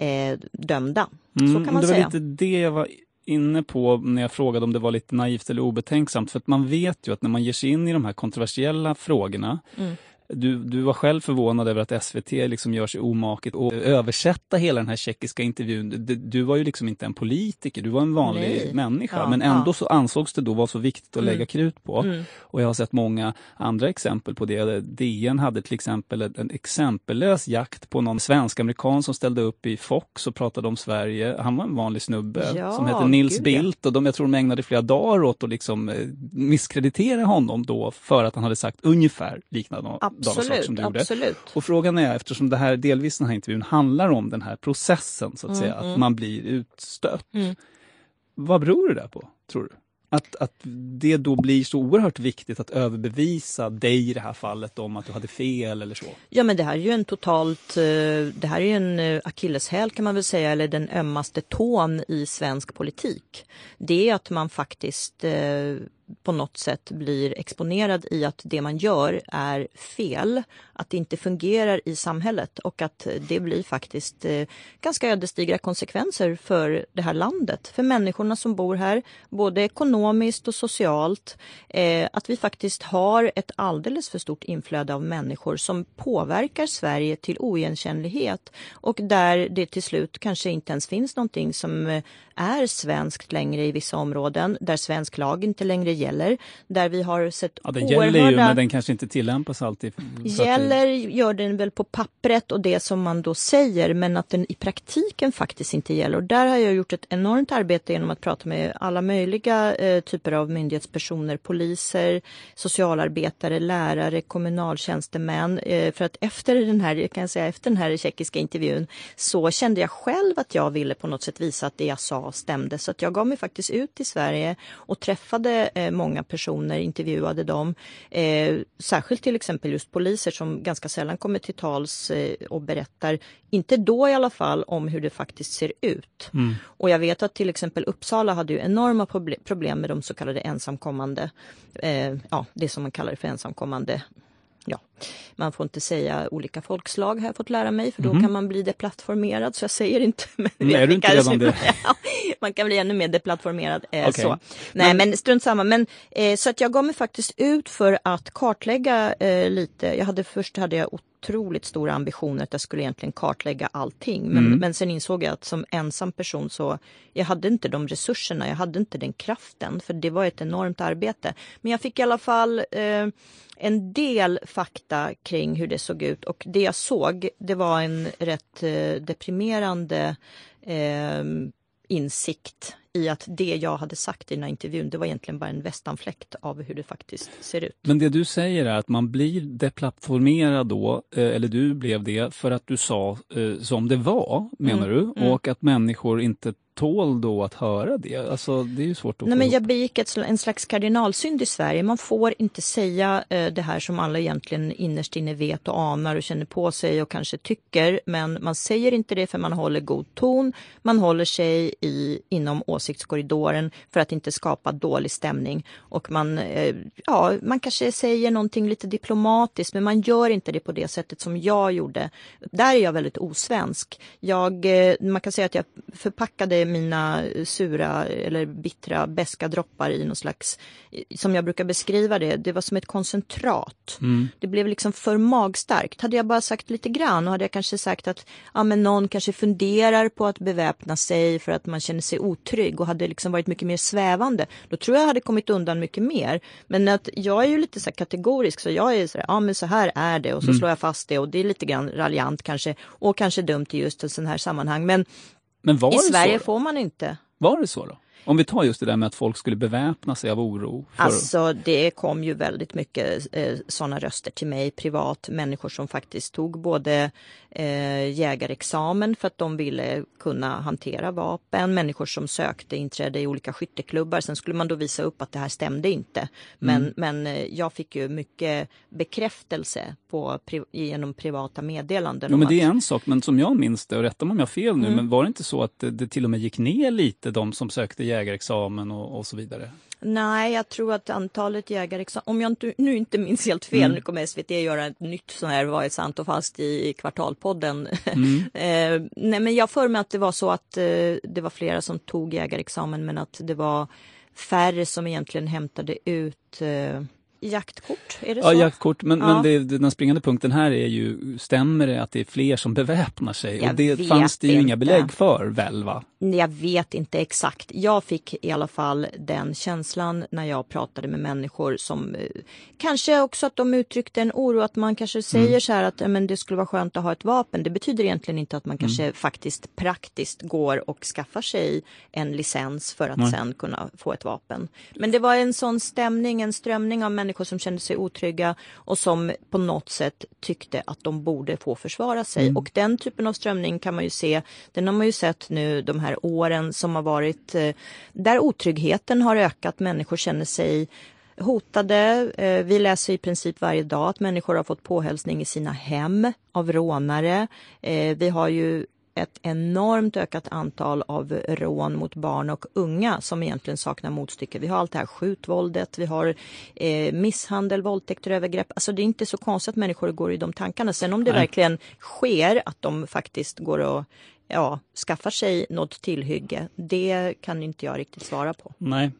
eh, dömda. så Mm, kan man det var säga. lite det jag var inne på när jag frågade om det var lite naivt eller obetänksamt. För att man vet ju att när man ger sig in i de här kontroversiella frågorna Mm. Du, du var själv förvånad över att SVT liksom gör sig omaket och översätta hela den här tjeckiska intervjun. Du, var ju liksom inte en politiker, du var en vanlig Nej. människa. Ja, men ändå ja. så ansågs det då vara så viktigt att Mm. lägga krut på. Mm. Och jag har sett många andra exempel på det. DN hade till exempel en exempellös jakt på någon svensk-amerikan som ställde upp i Fox och pratade om Sverige. Han var en vanlig snubbe Ja, som hette Nils gud. Bildt och de, jag tror de ägnade flera dagar åt att liksom eh, misskreditera honom då för att han hade sagt ungefär liknande saker som Absolut, du gjorde. absolut. Och frågan är, eftersom det här delvis den här intervjun handlar om den här processen så att Mm, säga, att mm. man blir utstött. Mm. Vad beror det där på, tror du? Att, att det då blir så oerhört viktigt att överbevisa dig i det här fallet om att du hade fel eller så. Ja men det här är ju en totalt, eh, det här är ju en eh, akilleshäl kan man väl säga, eller den ömmaste tån i svensk politik. Det är att man faktiskt eh, på något sätt blir exponerad i att det man gör är fel, att det inte fungerar i samhället och att det blir faktiskt eh, ganska ödesdigra konsekvenser för det här landet, för människorna som bor här, både ekonomiskt och socialt. Eh, att vi faktiskt har ett alldeles för stort inflöde av människor som påverkar Sverige till oigenkännlighet och där det till slut kanske inte ens finns någonting som eh, är svenskt längre i vissa områden, där svensk lag inte längre gäller, där vi har sett Ja, den gäller ju, oerhörda... men den kanske inte tillämpas alltid. Gäller gör den väl på pappret och det som man då säger men att den i praktiken faktiskt inte gäller. Och där har jag gjort ett enormt arbete genom att prata med alla möjliga eh, typer av myndighetspersoner, poliser, socialarbetare, lärare, kommunaltjänstemän. Eh, för att efter den här, jag kan säga efter den här tjeckiska intervjun så kände jag själv att jag ville på något sätt visa att det jag sa stämde. Så att jag gav mig faktiskt ut i Sverige och träffade eh, många personer, intervjuade dem. Eh, särskilt till exempel just poliser som ganska sällan kommer till tals eh, och berättar, inte då i alla fall, om hur det faktiskt ser ut. Mm. Och jag vet att till exempel Uppsala hade ju enorma proble- problem med de så kallade ensamkommande, eh, ja det som man kallar för ensamkommande Ja, man får inte säga olika folkslag har jag fått lära mig för då Mhm. kan man bli deplattformerad så jag säger inte. <laughs> Men Nej, är du inte redan det? Man kan bli ännu mer deplattformerad. Eh, Okej. så. Nej Men- men, strunt samma. Men, eh, så att jag gav mig faktiskt ut för att kartlägga eh, lite. Jag hade först hade jag otroligt stora ambitioner att jag skulle egentligen kartlägga allting. Men, Mm. men sen insåg jag att som ensam person så jag hade inte de resurserna, jag hade inte den kraften för det var ett enormt arbete. Men jag fick i alla fall eh, en del fakta kring hur det såg ut och det jag såg det var en rätt eh, deprimerande eh, insikt i att det jag hade sagt i den här intervjun det var egentligen bara en västanfläkt av hur det faktiskt ser ut. Men det du säger är att man blir deplattformerad då, eh, eller du blev det, för att du sa eh, som det var, menar Mm, du? mm. Och att människor inte tål då att höra det. Alltså det är ju svårt att Nej, men jag begick ett, en slags kardinalsynd i Sverige. Man får inte säga eh, det här som alla egentligen innerst inne vet och anar och känner på sig och kanske tycker. Men man säger inte det för man håller god ton. Man håller sig i, inom åsiktskorridoren för att inte skapa dålig stämning. Och man, eh, ja, man kanske säger någonting lite diplomatiskt men man gör inte det på det sättet som jag gjorde. Där är jag väldigt osvensk. Jag, eh, man kan säga att jag förpackade mina sura eller bittra beska droppar i någon slags, som jag brukar beskriva det, det var som ett koncentrat. Mm. Det blev liksom för magstarkt. Hade jag bara sagt lite grann och hade jag kanske sagt att ja, men någon kanske funderar på att beväpna sig för att man känner sig otrygg och hade liksom varit mycket mer svävande. Då tror jag jag hade kommit undan mycket mer. Men att jag är ju lite så här kategorisk så jag är så här, ja men så här är det och så Mm. slår jag fast det och det är lite grann raljant kanske och kanske dumt i just en sån här sammanhang. Men Men i Sverige får man inte. Var det så då? Om vi tar just det där med att folk skulle beväpna sig av oro. För... Alltså det kom ju väldigt mycket eh, sådana röster till mig privat. Människor som faktiskt tog både eh, jägarexamen för att de ville kunna hantera vapen. Människor som sökte inträde i olika skytteklubbar. Sen skulle man då visa upp att det här stämde inte. Men, Mm. men eh, jag fick ju mycket bekräftelse på, genom privata meddelanden. Om men det är en sak, men som jag minns det, och rätta mig om jag har fel nu, Mm. men var det inte så att det, det till och med gick ner lite, de som sökte jägarexamen och, och så vidare? Nej, jag tror att antalet jägarexamen, om jag inte, nu inte minns helt fel, Mm. nu kommer SVT göra ett nytt sån här Vad är sant och fast i Kvartalpodden. Mm. <laughs> eh, nej, men jag för mig att det var så att eh, det var flera som tog jägarexamen men att det var färre som egentligen hämtade ut eh, jaktkort, är det Ja, så? jaktkort. Men, Ja. men det, den springande punkten här är ju, stämmer det att det är fler som beväpnar sig? Jag och det fanns det ju inga inte. belägg för väl va? Jag vet inte exakt. Jag fick i alla fall den känslan när jag pratade med människor som eh, kanske också att de uttryckte en oro att man kanske säger Mm. så här att men det skulle vara skönt att ha ett vapen. Det betyder egentligen inte att man kanske Mm. faktiskt praktiskt går och skaffar sig en licens för att Nej. sen kunna få ett vapen. Men det var en sån stämning, en strömning av människor som kände sig otrygga och som på något sätt tyckte att de borde få försvara sig. Mm. Och den typen av strömning kan man ju se, den har man ju sett nu de här åren som har varit eh, där otryggheten har ökat, människor känner sig hotade. Eh, Vi läser i princip varje dag att människor har fått påhälsning i sina hem av rånare. Eh, Vi har ju ett enormt ökat antal av rån mot barn och unga som egentligen saknar motstycke. Vi har allt det här skjutvåldet, vi har eh, misshandel, våldtäkter, övergrepp. Alltså det är inte så konstigt att människor går i de tankarna. Sen om det Nej. verkligen sker att de faktiskt går och ja, skaffar sig något tillhygge, det kan inte jag riktigt svara på. Nej.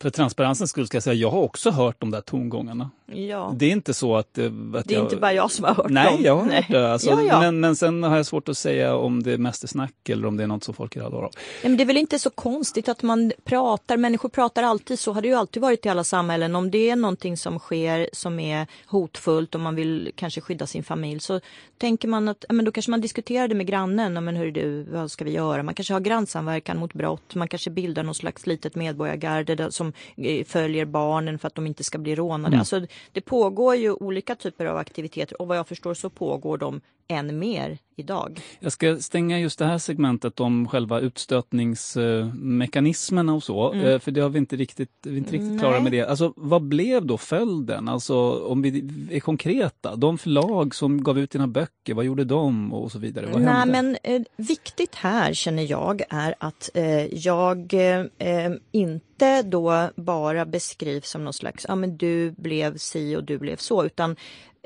För transparensens skull ska jag säga, jag har också hört de där tongångarna. Ja. Det är inte så att, eh, att Det är jag... inte bara jag som har hört Nej, dem. jag har Nej. hört det. Alltså, Ja, ja. Men, men sen har jag svårt att säga om det är mest är snack eller om det är något som folk är rädda av. Men det är väl inte så konstigt att man pratar, människor pratar alltid så, har det ju alltid varit i alla samhällen. Om det är någonting som sker som är hotfullt och man vill kanske skydda sin familj så tänker man att, men då kanske man diskuterar det med grannen, men hur du, vad ska vi göra? Man kanske har grannsamverkan mot brott, man kanske bildar någon slags litet medborgargarde som eh, följer barnen för att de inte ska bli rånade. Mm. Alltså, det pågår ju olika typer av aktiviteter och vad jag förstår så pågår de än mer idag. Jag ska stänga just det här segmentet om själva utstötningsmekanismerna och så, Mm. eh, för det har vi inte riktigt, vi är inte riktigt Nej. klara med det. Alltså, vad blev då följden? Alltså, om vi är konkreta, de förlag som gav ut dina böcker, vad gjorde de och så vidare? Vad Nej, hände? men eh, viktigt här känner jag är att eh, jag eh, inte då bara beskrivs som någon slags, ja men du blev si och du blev så, utan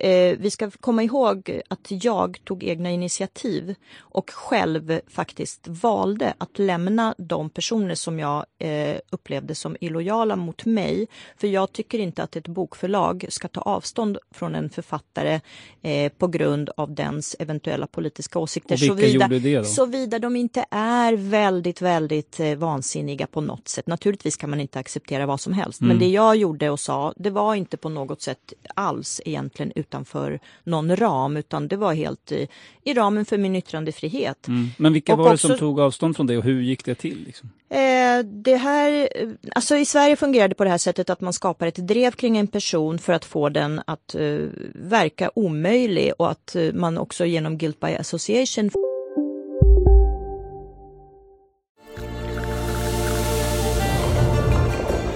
eh, vi ska komma ihåg att jag tog egna initiativ och själv faktiskt valde att lämna de personer som jag eh, upplevde som illojala mot mig. För jag tycker inte att ett bokförlag ska ta avstånd från en författare eh, på grund av dens eventuella politiska åsikter. Och vilka såvida, gjorde det då? såvida de inte är väldigt, väldigt eh, vansinniga på något sätt. Naturligtvis kan man inte acceptera vad som helst. Men Mm. det jag gjorde och sa, det var inte på något sätt alls egentligen utanför någon ram, utan det var helt i, i ramen för min yttrandefrihet. Mm. Men vilka Och var det också- som tog avstånd från det och hur gick det till? Liksom? Eh, det här, eh, alltså i Sverige fungerar det på det här sättet att man skapar ett drev kring en person för att få den att eh, verka omöjlig och att eh, man också genom guilt by association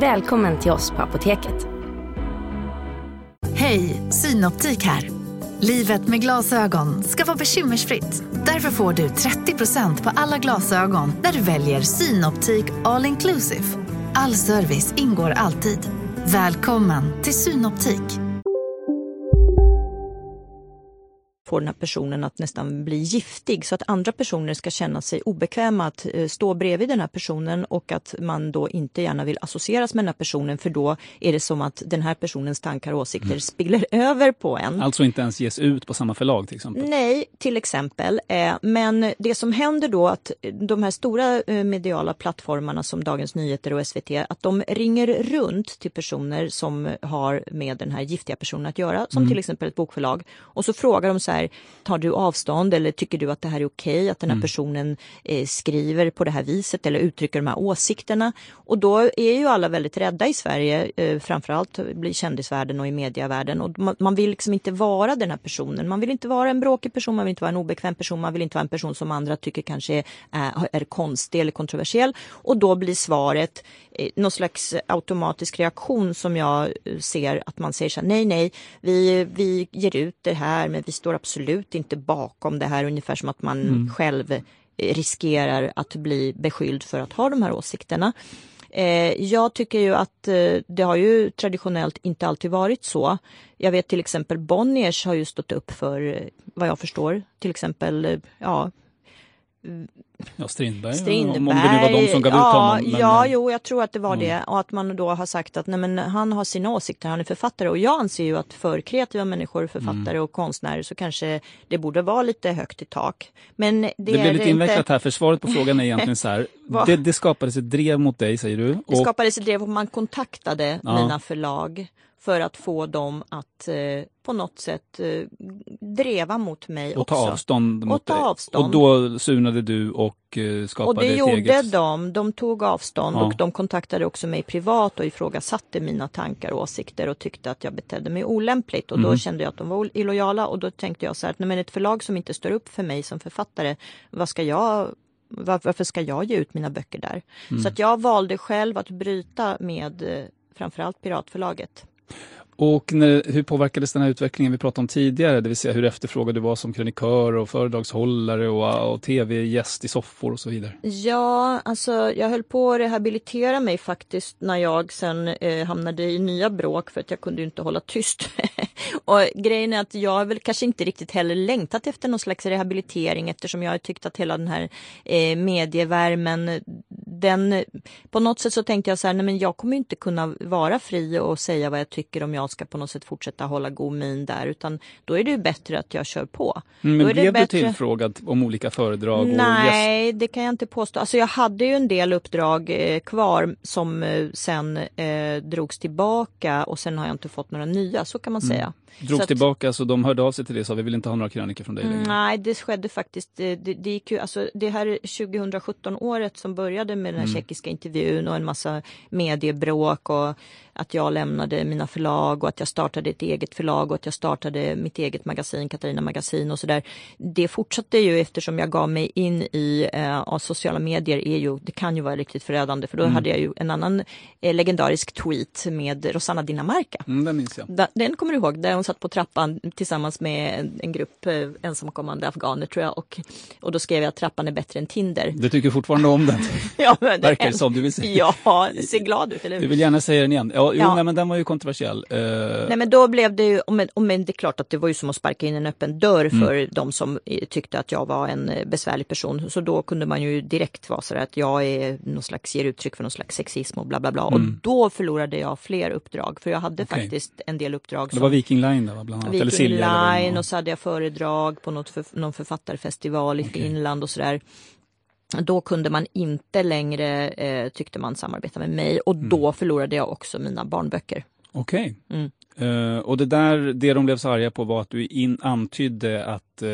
Välkommen till oss på Apoteket. Hej, Synoptik här. Livet med glasögon ska vara bekymmersfritt. Därför får du 30% på alla glasögon när du väljer Synoptik All Inclusive. All service ingår alltid. Välkommen till Synoptik. Får den här personen att nästan bli giftig så att andra personer ska känna sig obekväma att eh, stå bredvid den här personen och att man då inte gärna vill associeras med den här personen för då är det som att den här personens tankar och åsikter spiller <laughs> över på en. Alltså inte ens ges ut på samma förlag till exempel? Nej, till exempel. Eh, Men det som händer då att de här stora eh, mediala plattformarna som Dagens Nyheter och SVT, att de ringer runt till personer som har med den här giftiga personen att göra, som Mm. till exempel ett bokförlag. Och så frågar de så här, här, tar du avstånd eller tycker du att det här är okej att den här Mm. personen eh, skriver på det här viset eller uttrycker de här åsikterna? Och då är ju alla väldigt rädda i Sverige, eh, framförallt i kändisvärlden och i medievärlden och man, man vill liksom inte vara den här personen. Man vill inte vara en bråkig person, man vill inte vara en obekväm person, man vill inte vara en person som andra tycker kanske är, är, är konstig eller kontroversiell. Och då blir svaret eh, någon slags automatisk reaktion som jag eh, ser att man säger så här, nej nej, vi, vi ger ut det här men vi står absolut inte bakom det här, ungefär som att man Mm. själv eh, riskerar att bli beskylld för att ha de här åsikterna. Eh, jag tycker ju att eh, det har ju traditionellt inte alltid varit så. Jag vet till exempel Bonniers har ju stått upp för, vad jag förstår, till exempel, ja, Ja, Strindberg, Strindberg. om om det nu var de som gav ja, ut honom. men- ja, jo, jag tror att det var Mm. det. Och att man då har sagt att nej, men han har sina åsikter, han är författare. Och jag anser ju att för kreativa människor, författare Mm. och konstnärer så kanske det borde vara lite högt i tak. Men det, Det, är blev lite det invecklat inte. här, för svaret på <laughs> frågan är egentligen så här. Det, det skapades ett drev mot dig, säger du. Det skapades ett drev och man kontaktade Ja. mina förlag för att få dem att eh, på något sätt eh, dreva mot mig och ta också. avstånd mot och ta dig. avstånd. Och då surnade du och eh, Och skapade det ett gjorde eget... de. De tog avstånd Ja. och de kontaktade också mig privat och ifrågasatte mina tankar och åsikter och tyckte att jag betedde mig olämpligt. Och då Mm. kände jag att de var illojala och då tänkte jag så här, nej men ett förlag som inte står upp för mig som författare, vad ska jag var- varför ska jag ge ut mina böcker där? Mm. Så att jag valde själv att bryta med eh, framförallt Piratförlaget. Och när, hur påverkades den här utvecklingen vi pratade om tidigare? Det vill säga hur efterfrågad du var som krönikör och föredragshållare och, och tv-gäst i soffor och så vidare. Ja, alltså jag höll på att rehabilitera mig faktiskt när jag sen eh, hamnade i nya bråk för att jag kunde ju inte hålla tyst. <laughs> och grejen är att jag har väl kanske inte riktigt heller längtat efter någon slags rehabilitering eftersom jag har tyckt att hela den här eh, medievärmen, den, på något sätt så tänkte jag så här, nej men jag kommer inte kunna vara fri och säga vad jag tycker om jag ska på något sätt fortsätta hålla god min där utan då är det ju bättre att jag kör på. Mm, men blev du bättre- tillfrågad om olika föredrag? Nej, det kan jag inte påstå. Alltså jag hade ju en del uppdrag eh, kvar som eh, sen eh, drogs tillbaka och sen har jag inte fått några nya, så kan man Mm. säga. Drogs Så att- tillbaka så de hörde av sig till dig och sa vi vill inte ha några krönikor från dig längre. Nej, det skedde faktiskt. eh, Det, det, gick ju, alltså, det här 2017-året som började med den här Mm. tjeckiska intervjun och en massa mediebråk och att jag lämnade mina förlag och att jag startade ett eget förlag och att jag startade mitt eget magasin, Katarina Magasin och sådär. Det fortsatte ju eftersom jag gav mig in i eh, sociala medier. Är ju, det kan ju vara riktigt förödande för då Mm. hade jag ju en annan eh, legendarisk tweet med Rosanna Dinamarca. Mm, den minns jag. Da- Den kommer du ihåg, där hon satt på trappan tillsammans med en, en grupp eh, ensamkommande afghaner tror jag och, och då skrev jag att trappan är bättre än Tinder. Du tycker fortfarande om den, <laughs> Ja, men verkar det som. Du vill, säga. Ja, se glad ut, eller hur? du vill gärna säga den igen. Ja, jo, Ja. Nej, men den var ju kontroversiell. Eh, Nej men då blev det ju, men, men det är klart att det var ju som att sparka in en öppen dörr Mm. för de som tyckte att jag var en eh, besvärlig person. Så då kunde man ju direkt vara så att jag är någon slags, ger uttryck för någon slags sexism och bla bla bla. Och Mm. då förlorade jag fler uppdrag för jag hade Okej. faktiskt en del uppdrag. det var Viking Line där, bland annat. Viking Silja. Line och så hade jag föredrag på något för, någon författarfestival i Finland och sådär. Då kunde man inte längre, eh, tyckte man, samarbeta med mig och Mm. då förlorade jag också mina barnböcker. Okej. Mm. Eh, och det där, det de blev så arga på var att du in, antydde att, eh,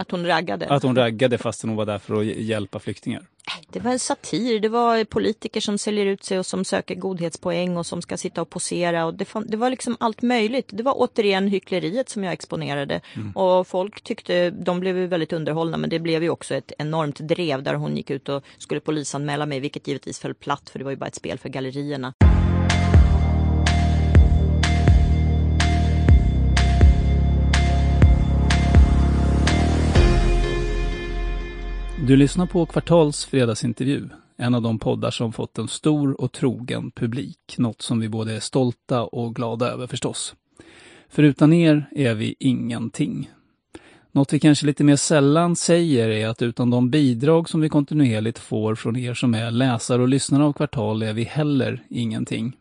Att hon raggade. att hon raggade fastän hon var där för att hj- hjälpa flyktingar. Det var en satir, det var politiker som säljer ut sig och som söker godhetspoäng och som ska sitta och posera. Och det, fan- det var liksom allt möjligt. Det var återigen hyckleriet som jag exponerade. Mm. Och folk tyckte, de blev ju väldigt underhållna men det blev ju också ett enormt drev där hon gick ut och skulle polisanmäla mig vilket givetvis föll platt för det var ju bara ett spel för gallerierna. Du lyssnar på Kvartals fredagsintervju, en av de poddar som fått en stor och trogen publik. Något som vi både är stolta och glada över förstås. För utan er är vi ingenting. Något vi kanske lite mer sällan säger är att utan de bidrag som vi kontinuerligt får från er som är läsare och lyssnare av Kvartal är vi heller ingenting.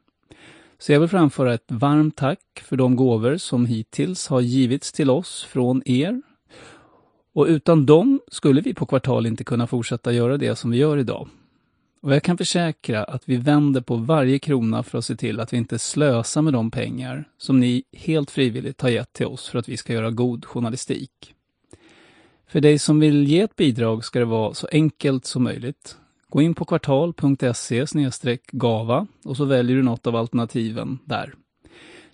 Så jag vill framföra ett varmt tack för de gåvor som hittills har givits till oss från er och utan dem skulle vi på Kvartal inte kunna fortsätta göra det som vi gör idag. Och jag kan försäkra att vi vänder på varje krona för att se till att vi inte slösar med de pengar som ni helt frivilligt har gett till oss för att vi ska göra god journalistik. För dig som vill ge ett bidrag ska det vara så enkelt som möjligt. Gå in på kvartal.se gava och så väljer du något av alternativen där.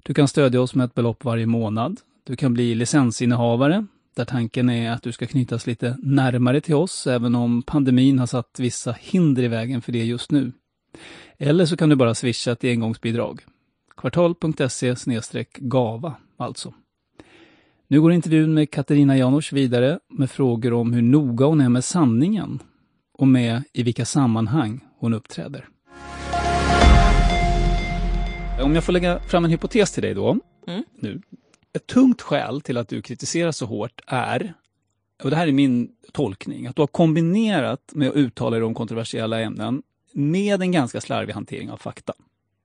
Du kan stödja oss med ett belopp varje månad. Du kan bli licensinnehavare där tanken är att du ska knytas lite närmare till oss, även om pandemin har satt vissa hinder i vägen för det just nu. Eller så kan du bara swisha ett engångsbidrag. Kvartal.se gava alltså. Nu går intervjun med Katarina Janouch vidare med frågor om hur noga hon är med sanningen och med i vilka sammanhang hon uppträder. Om jag får lägga fram en hypotes till dig då, mm. nu. Ett tungt skäl till att du kritiserar så hårt är, och det här är min tolkning, att du har kombinerat med att uttala dig om kontroversiella ämnen med en ganska slarvig hantering av fakta.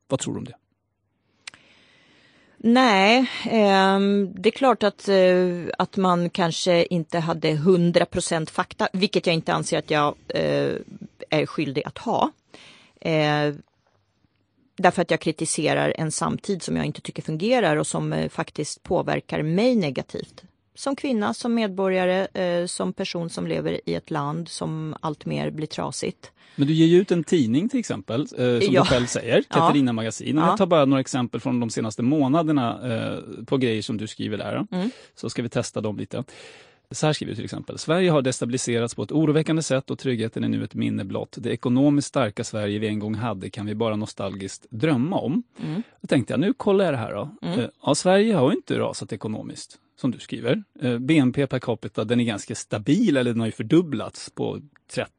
Vad tror du om det? Nej, eh, det är klart att, eh, att man kanske inte hade 100% fakta, vilket jag inte anser att jag eh, är skyldig att ha. Eh, Därför att jag kritiserar en samtid som jag inte tycker fungerar och som eh, faktiskt påverkar mig negativt. Som kvinna, som medborgare, eh, som person som lever i ett land som alltmer blir trasigt. Men du ger ju ut en tidning till exempel, eh, som ja. du själv säger, Katarina ja. Magasin. Ja. Jag tar bara några exempel från de senaste månaderna på grejer som du skriver där. Mm. Så ska vi testa dem lite. Så här skriver du till exempel. Sverige har destabiliserats på ett oroväckande sätt och tryggheten är nu ett minne blott. Det ekonomiskt starka Sverige vi en gång hade kan vi bara nostalgiskt drömma om. Mm. Då tänkte jag, nu kollar jag det här då. Mm. Eh, ja, Sverige har inte rasat ekonomiskt, som du skriver. Eh, BNP per capita, den är ganska stabil, eller den har ju fördubblats på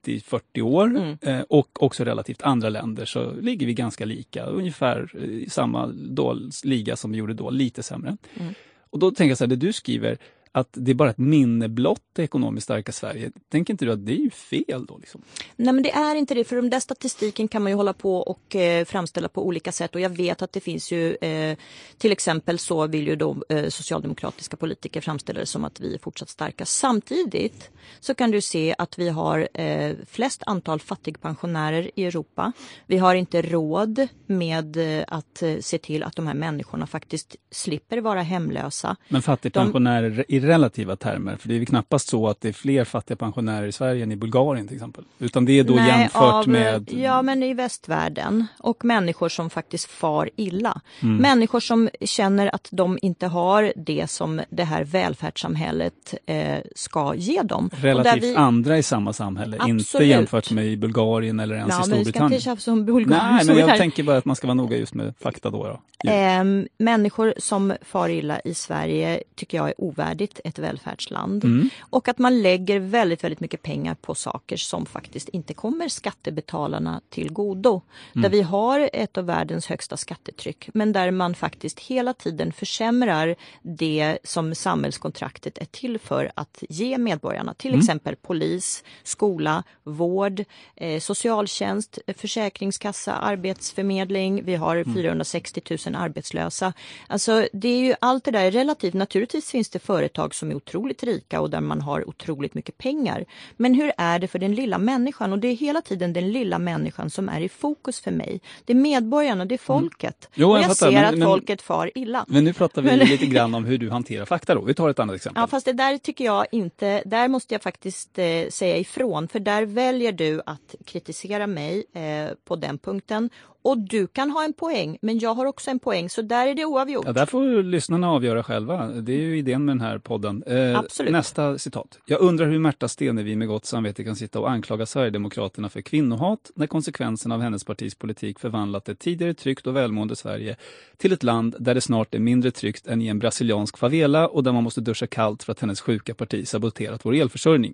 30-40 år. Mm. Eh, och också relativt andra länder så ligger vi ganska lika, ungefär i samma då, liga som vi gjorde då, lite sämre. Mm. Och då tänker jag så här, det du skriver, att det är bara ett minne blott, det ekonomiskt starka Sverige. Tänker inte du att det är ju fel då? Liksom? Nej men det är inte det, för den där statistiken kan man ju hålla på och eh, framställa på olika sätt och jag vet att det finns ju eh, till exempel så vill ju då eh, socialdemokratiska politiker framställa det som att vi är fortsatt starka. Samtidigt så kan du se att vi har eh, flest antal fattigpensionärer i Europa. Vi har inte råd med eh, att eh, se till att de här människorna faktiskt slipper vara hemlösa. Men fattigpensionärer de relativa termer? För det är väl knappast så att det är fler fattiga pensionärer i Sverige än i Bulgarien till exempel? Utan det är då Nej, jämfört av, med... Ja, men i västvärlden. Och människor som faktiskt far illa. Mm. Människor som känner att de inte har det som det här välfärdssamhället eh, ska ge dem. Relativt vi... andra i samma samhälle, Absolut. inte jämfört med i Bulgarien eller ens ja, i Storbritannien. Vi ska inte om Bulgarien. Nej, men jag tänker bara att man ska vara noga just med fakta då. då. Eh, människor som far illa i Sverige tycker jag är ovärdigt ett välfärdsland. Mm. Och att man lägger väldigt, väldigt mycket pengar på saker som faktiskt inte kommer skattebetalarna till godo. Mm. Där vi har ett av världens högsta skattetryck men där man faktiskt hela tiden försämrar det som samhällskontraktet är till för att ge medborgarna. Till mm. exempel polis, skola, vård, eh, socialtjänst, försäkringskassa, arbetsförmedling. Vi har 460 mm. 000 arbetslösa. Alltså det är ju allt det där är relativt. Naturligtvis finns det företag företag som är otroligt rika och där man har otroligt mycket pengar. Men hur är det för den lilla människan? Och det är hela tiden den lilla människan som är i fokus för mig. Det är medborgarna, det är mm. folket. Mm. Jo, jag, jag fattar, ser men, att men, folket far illa. Men nu pratar vi lite grann om hur du hanterar fakta då. Vi tar ett annat exempel. Ja, fast det där tycker jag inte, där måste jag faktiskt eh, säga ifrån. För där väljer du att kritisera mig eh, på den punkten och du kan ha en poäng, men jag har också en poäng, så där är det oavgjort. Ja, där får lyssnarna avgöra själva. Det är ju idén med den här podden. Eh, Absolut. Nästa citat. Jag undrar hur Märta Stenevi med gott samvete kan sitta och anklaga Sverigedemokraterna för kvinnohat när konsekvenserna av hennes partis politik förvandlat ett tidigare tryggt och välmående Sverige till ett land där det snart är mindre tryggt än i en brasiliansk favela och där man måste duscha kallt för att hennes sjuka parti saboterat vår elförsörjning.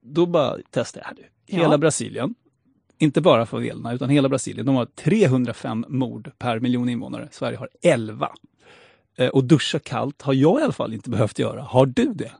Då bara testar jag här nu. Hela ja. Brasilien inte bara favelerna, utan hela Brasilien. De har 305 mord per miljon invånare. Sverige har 11. Eh, och duscha kallt har jag i alla fall inte behövt göra. Har du det?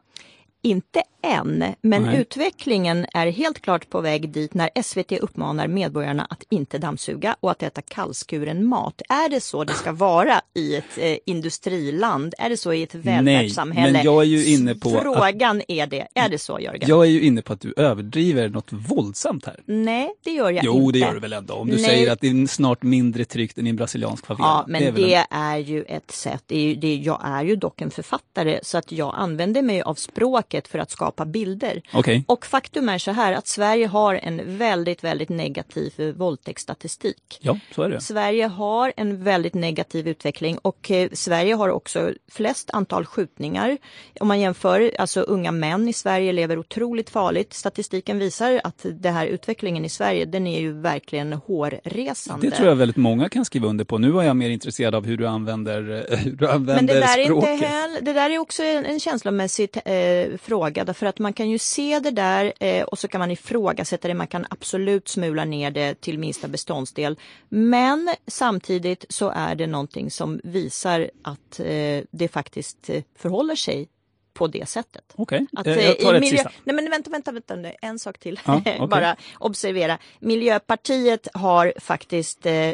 Inte än, men Nej. utvecklingen är helt klart på väg dit när SVT uppmanar medborgarna att inte dammsuga och att äta kallskuren mat. Är det så det ska vara i ett eh, industriland? Är det så i ett välfärdssamhälle? men jag är ju inne på att- Frågan är det. Är det så Jörgen? Jag är ju inne på att du överdriver något våldsamt här. Nej, det gör jag jo, inte. det gör du väl ändå? Om du Nej. säger att det är snart mindre tryggt än i en brasiliansk favela. Ja, men är väl det en- är ju ett sätt. Det är ju, det, jag är ju dock en författare så att jag använder mig av språket för att skapa bilder. Okej. Och faktum är så här att Sverige har en väldigt, väldigt negativ våldtäktsstatistik. Ja, så är det. Sverige har en väldigt negativ utveckling och eh, Sverige har också flest antal skjutningar. Om man jämför, alltså unga män i Sverige lever otroligt farligt. Statistiken visar att det här utvecklingen i Sverige, den är ju verkligen hårresande. Det tror jag väldigt många kan skriva under på. Nu var jag mer intresserad av hur du använder, eh, hur du använder Men det där, är språket. inte heller, det där är också en, en känslomässig eh, fråga därför att man kan ju se det där eh, och så kan man ifrågasätta det. Man kan absolut smula ner det till minsta beståndsdel. Men samtidigt så är det någonting som visar att eh, det faktiskt eh, förhåller sig på det sättet. Okej, Att, eh, eh, jag tar i ett miljö... sista. Nej men vänta, vänta, vänta nu. en sak till. Ja, <laughs> okej. Bara observera. Miljöpartiet har faktiskt eh,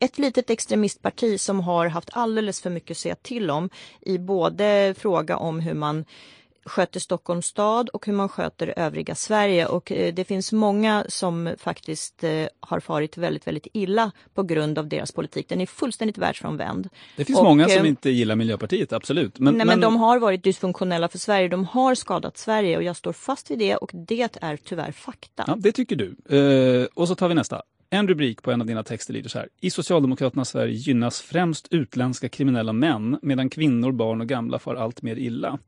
ett litet extremistparti som har haft alldeles för mycket att säga till om i både fråga om hur man sköter Stockholms stad och hur man sköter övriga Sverige och eh, det finns många som faktiskt eh, har farit väldigt, väldigt illa på grund av deras politik. Den är fullständigt världsfrånvänd. Det finns Och, många som eh, inte gillar Miljöpartiet, absolut. Men, Nej, men de har varit dysfunktionella för Sverige. De har skadat Sverige och jag står fast vid det och det är tyvärr fakta. Ja, det tycker du. Eh, och så tar vi nästa. En rubrik på en av dina texter lyder så här. I Socialdemokraternas Sverige gynnas främst utländska kriminella män medan kvinnor, barn och gamla far allt mer illa.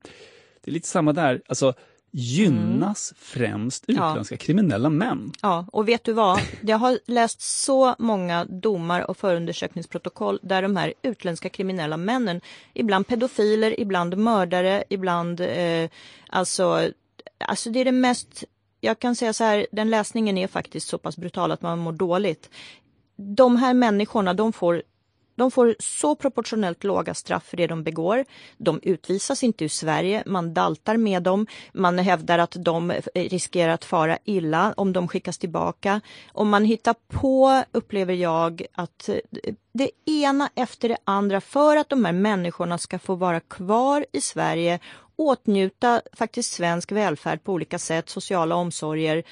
Det är lite samma där. Alltså, gynnas främst Mm. Ja. utländska kriminella män. Ja, och vet du vad? Jag har läst så många domar och förundersökningsprotokoll där de här utländska kriminella männen, ibland pedofiler, ibland mördare, ibland eh, alltså, alltså det är det mest, jag kan säga så här, den läsningen är faktiskt så pass brutal att man mår dåligt. De här människorna, de får de får så proportionellt låga straff för det de begår. De utvisas inte ur Sverige, man daltar med dem. Man hävdar att de eh, riskerar att fara illa om de skickas tillbaka. Om man hittar på, upplever jag, att eh, det ena efter det andra för att de här människorna ska få vara kvar i Sverige åtnjuta faktiskt svensk välfärd på olika sätt, sociala omsorger.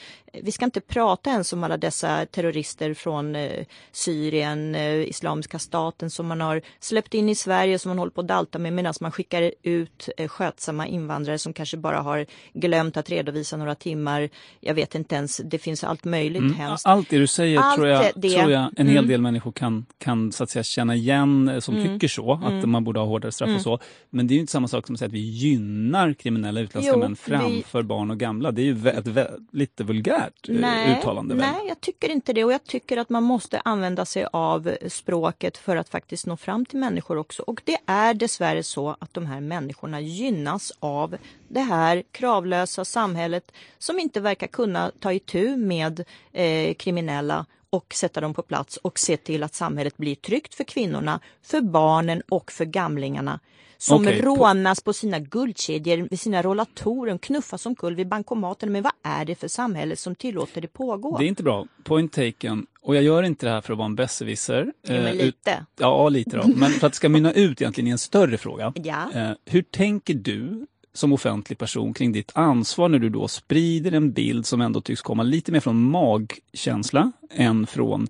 Vi ska inte prata ens om alla dessa terrorister från eh, Syrien, eh, Islamiska staten som man har släppt in i Sverige som man håller på att dalta med medan man skickar ut eh, skötsamma invandrare som kanske bara har glömt att redovisa några timmar. Jag vet inte ens, det finns allt möjligt Mm. hemskt. Allt det du säger Allt tror, jag, det. tror jag en hel Mm. del människor kan, kan så att säga, känna igen som Mm. tycker så, att Mm. man borde ha hårdare straff Mm. och så. Men det är ju inte samma sak som att säga att vi gynnar kriminella utländska Jo, män vi- framför barn och gamla. Det är ju ett vä- lite vulgärt eh, uttalande. väl? nej, jag tycker inte det och jag tycker att man måste använda sig av språket för att faktiskt nå fram till människor också. Och det är dessvärre så att de här människorna gynnas av det här kravlösa samhället som inte verkar kunna ta itu med eh, kriminella och sätta dem på plats och se till att samhället blir tryggt för kvinnorna, för barnen och för gamlingarna som på- rånas på sina guldkedjor, vid sina rollatorer, knuffas omkull vid bankomaten. Men vad är det för samhälle som tillåter det pågå? Det är inte bra. Point taken. Och jag gör inte det här för att vara en besserwisser. Men Eh, ut- lite. Ja, lite då. Men för att det ska mynna ut egentligen i en större fråga. Ja. Eh, hur tänker du som offentlig person kring ditt ansvar när du då sprider en bild som ändå tycks komma lite mer från magkänsla än från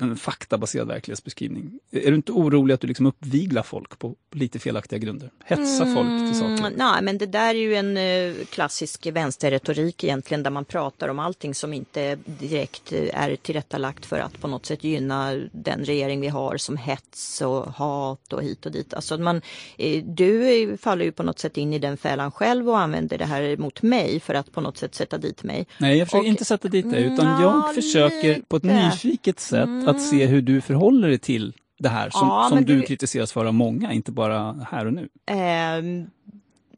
en faktabaserad verklighetsbeskrivning. Är du inte orolig att du liksom uppviglar folk på lite felaktiga grunder? Hetsa folk till saker? Mm, nej, men det där är ju en eh, klassisk vänsterretorik egentligen där man pratar om allting som inte direkt eh, är tillrättalagt för att på något sätt gynna den regering vi har som hets och hat och hit och dit. Alltså man, eh, du faller ju på något sätt in i den fällan själv och använder det här mot mig för att på något sätt sätta dit mig. Nej, jag försöker Och- inte sätta dit dig, utan jag försöker på ett lite. nyfiket sätt att se hur du förhåller dig till det här som, Ja, som du du- kritiseras för av många, inte bara här och nu. Ehm,